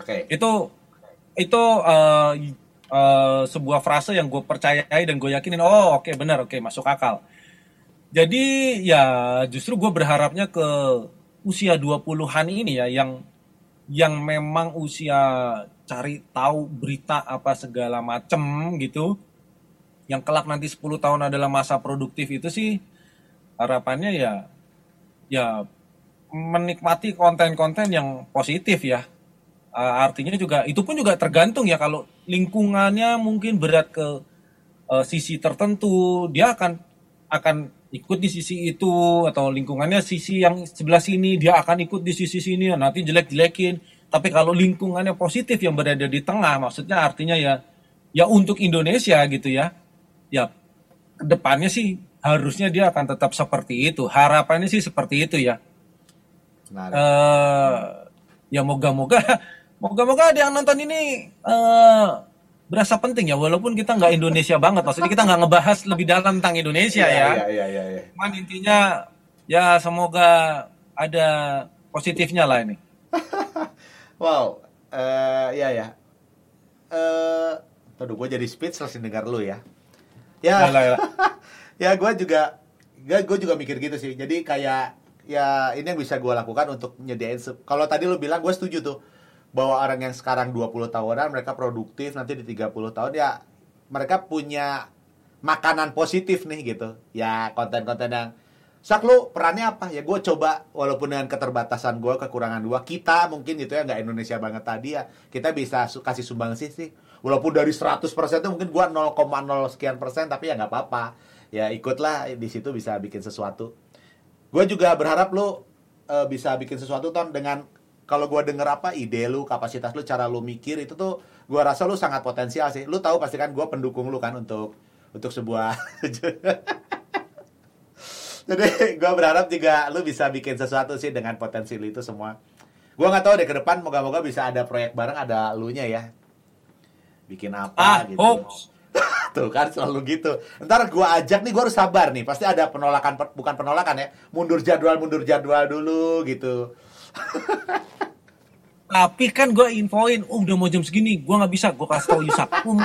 Speaker 2: Oke.
Speaker 1: Itu itu eh, eh, sebuah frase yang gue percayai dan gue yakinin. Oh oke benar oke masuk akal. Jadi ya justru gue berharapnya ke usia 20-an ini ya yang yang memang usia cari tahu berita apa segala macem gitu. Yang kelak nanti 10 tahun adalah masa produktif itu sih harapannya ya ya menikmati konten-konten yang positif ya. Uh, artinya juga itu pun juga tergantung ya kalau lingkungannya mungkin berat ke uh, sisi tertentu dia akan akan ikut di sisi itu atau lingkungannya sisi yang sebelah sini dia akan ikut di sisi sini nanti jelek-jelekin tapi kalau lingkungannya positif yang berada di tengah maksudnya artinya ya ya untuk Indonesia gitu ya ya ke depannya sih harusnya dia akan tetap seperti itu. Harapannya sih seperti itu ya.
Speaker 2: Menarik.
Speaker 1: eh ya moga-moga <laughs> moga-moga ada yang nonton ini eh berasa penting ya walaupun kita nggak Indonesia banget maksudnya kita nggak ngebahas lebih dalam tentang Indonesia ya
Speaker 2: Iya, iya, iya, iya.
Speaker 1: cuman intinya ya semoga ada positifnya lah ini <laughs>
Speaker 2: Wow, eh ya ya. Eh, aduh, gue jadi speechless dengar lu ya. Ya,
Speaker 1: Yalah, yalah.
Speaker 2: ya <laughs> gue juga, gue gue juga mikir gitu sih. Jadi kayak ya ini yang bisa gue lakukan untuk nyediain. Kalau tadi lu bilang gue setuju tuh bahwa orang yang sekarang 20 tahunan mereka produktif nanti di 30 tahun ya mereka punya makanan positif nih gitu. Ya konten-konten yang Sak lu perannya apa? Ya gue coba walaupun dengan keterbatasan gue, kekurangan gue, kita mungkin gitu ya nggak Indonesia banget tadi ya, kita bisa su- kasih sumbangsi sih. Walaupun dari 100% itu mungkin gue 0,0 sekian persen, tapi ya nggak apa-apa. Ya ikutlah di situ bisa bikin sesuatu. Gue juga berharap lu eh, bisa bikin sesuatu ton dengan kalau gue denger apa ide lu, kapasitas lu, cara lu mikir itu tuh gue rasa lu sangat potensial sih. Lu tahu pasti kan gue pendukung lu kan untuk untuk sebuah <laughs> Jadi gue berharap juga lu bisa bikin sesuatu sih dengan potensi lu itu semua. Gue nggak tahu deh ke depan moga-moga bisa ada proyek bareng ada lu nya ya. Bikin apa
Speaker 1: ah
Speaker 2: gitu.
Speaker 1: hoax <laughs>
Speaker 2: Tuh kan selalu gitu. Ntar gue ajak nih gue harus sabar nih. Pasti ada penolakan bukan penolakan ya. Mundur jadwal mundur jadwal dulu gitu.
Speaker 1: Tapi kan gue infoin oh udah mau jam segini gue nggak bisa gue kasih tahu Yusak oh,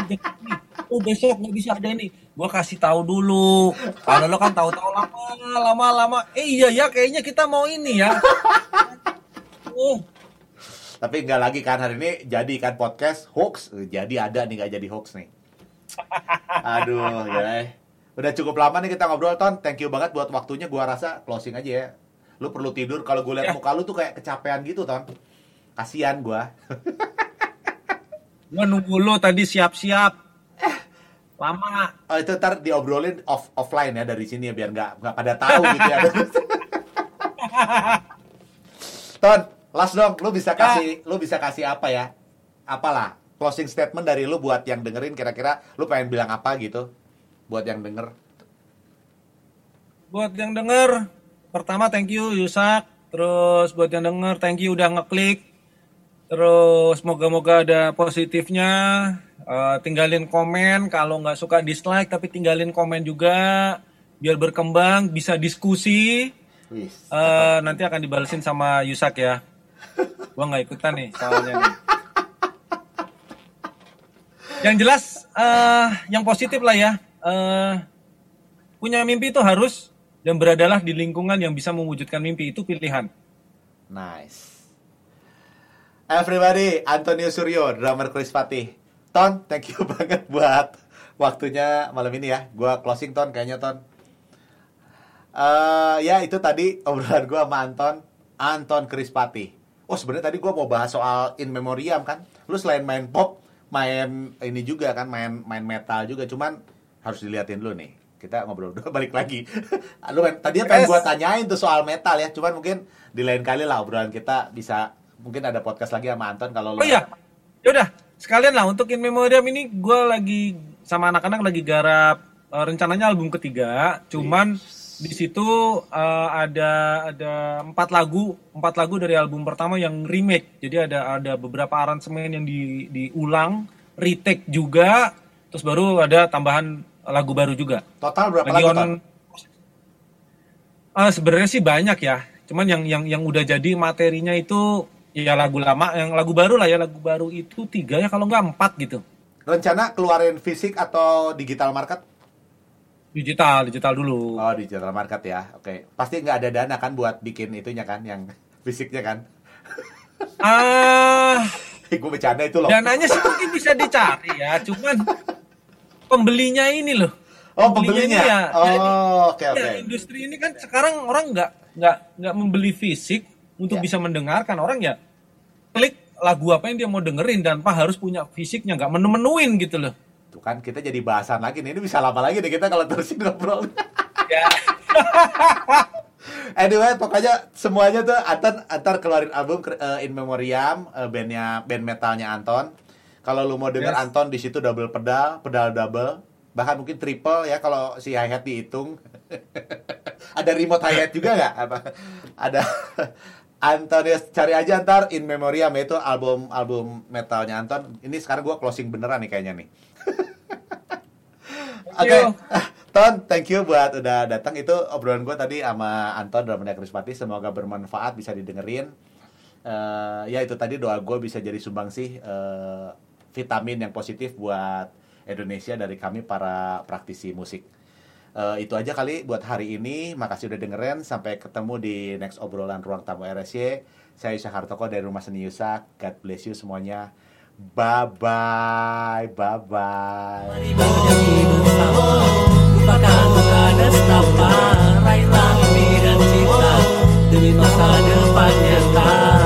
Speaker 1: oh besok nggak bisa ada ini gue kasih tahu dulu kalau lo kan tahu-tahu lama lama lama eh iya ya kayaknya kita mau ini ya oh
Speaker 2: Tapi nggak lagi kan hari ini jadi kan podcast hoax. Jadi ada nih nggak jadi hoax nih. Aduh, ya. Udah cukup lama nih kita ngobrol, Ton. Thank you banget buat waktunya. Gua rasa closing aja ya. Lu perlu tidur. Kalau gue lihat
Speaker 1: Ya.
Speaker 2: muka lu tuh kayak kecapean gitu, Ton. Kasian gua. <laughs>
Speaker 1: gue nunggu lo tadi siap-siap lama
Speaker 2: Oh, itu ntar diobrolin off offline ya dari sini ya biar nggak nggak pada tahu gitu ya. <laughs> Ton, last dong, lu bisa kasih lu bisa kasih apa ya? Apalah closing statement dari lu buat yang dengerin kira-kira lu pengen bilang apa gitu buat yang denger.
Speaker 1: buat yang denger pertama thank you Yusak. Terus buat yang denger thank you udah ngeklik. Terus moga-moga ada positifnya. Eh, tinggalin komen kalau nggak suka dislike tapi tinggalin komen juga. Biar berkembang bisa diskusi. Eh, nanti akan dibalesin sama Yusak ya. Gua nggak ikutan nih soalnya nih. Yang jelas eh yang positif lah ya. Eh punya mimpi itu harus dan beradalah di lingkungan yang bisa mewujudkan mimpi itu pilihan
Speaker 2: Nice. Everybody, Antonio Suryo, drummer Chris Fatih. Ton, thank you <laughs> banget buat waktunya malam ini ya. Gua closing Ton kayaknya Ton. Eh ya itu tadi obrolan gua sama Anton, Anton Chris Patih. Oh sebenarnya tadi gua mau bahas soal in memoriam kan. Lu selain main pop, main ini juga kan, main main metal juga. Cuman harus diliatin dulu nih. Kita ngobrol dulu <laughs> balik lagi. Lu tadinya pengen gua tanyain tuh soal metal ya. Cuman mungkin di lain kali lah obrolan kita bisa mungkin ada podcast lagi sama Anton kalau lu
Speaker 1: oh iya yaudah sekalian lah untuk in memoriam ini gue lagi sama anak-anak lagi garap eh, rencananya album ketiga cuman di situ eh, ada ada empat lagu empat lagu dari album pertama yang remake jadi ada ada beberapa aransemen yang di diulang retake juga terus baru ada tambahan lagu baru juga
Speaker 2: total berapa
Speaker 1: lagi
Speaker 2: lagu
Speaker 1: on? Ah, sebenarnya sih banyak ya cuman yang yang yang udah jadi materinya itu ya lagu lama yang lagu baru lah ya lagu baru itu tiga ya kalau nggak empat gitu
Speaker 2: Rencana keluarin fisik atau digital market?
Speaker 1: digital digital dulu
Speaker 2: Oh digital market ya, oke. Pasti nggak ada dana kan buat bikin itunya kan, yang <laughs> fisiknya kan?
Speaker 1: ah <laughs>
Speaker 2: gue bercanda itu loh.
Speaker 1: dananya sih mungkin bisa dicari ya cuman <laughs> pembelinya ini loh
Speaker 2: oh
Speaker 1: pembelinya
Speaker 2: pembelinya.
Speaker 1: ya,
Speaker 2: oh oke oke.
Speaker 1: Ya, industri ini kan sekarang orang nggak nggak nggak membeli fisik untuk
Speaker 2: Ya.
Speaker 1: bisa mendengarkan orang ya klik lagu apa yang dia mau dengerin dan pak harus punya fisiknya nggak menu-menuin gitu loh
Speaker 2: Tuh kan kita jadi bahasan lagi nih. Ini bisa lama lagi deh kita kalau terusin ngobrol.
Speaker 1: ya <laughs>
Speaker 2: anyway, pokoknya semuanya tuh Anton antar keluarin album eh, In Memoriam, eh, bandnya band metalnya Anton. Kalau lu mau denger
Speaker 1: Yes.
Speaker 2: Anton di situ double pedal, pedal double. bahkan mungkin triple ya kalau si hi hat dihitung. <laughs> ada remote hi hat juga nggak? Apa? Ada <laughs> Antonius cari aja ntar in memoriam itu album album metalnya Anton. Ini sekarang gua closing beneran nih kayaknya nih. Oke. Ah, <laughs> Ton, thank you buat udah datang. Itu obrolan gue tadi sama Anton dalam Krispati. Semoga bermanfaat, bisa didengerin. Eh, ya itu tadi doa gue bisa jadi sumbangsi eh, vitamin yang positif buat Indonesia dari kami para praktisi musik. Uh, itu aja kali buat hari ini. Makasih udah dengerin. Sampai ketemu di next obrolan ruang tamu RSC. Saya Isya Hartoko dari Rumah Seni Yusa. God bless you semuanya. Bye-bye. Bye-bye. Demi
Speaker 4: masa depan yang tak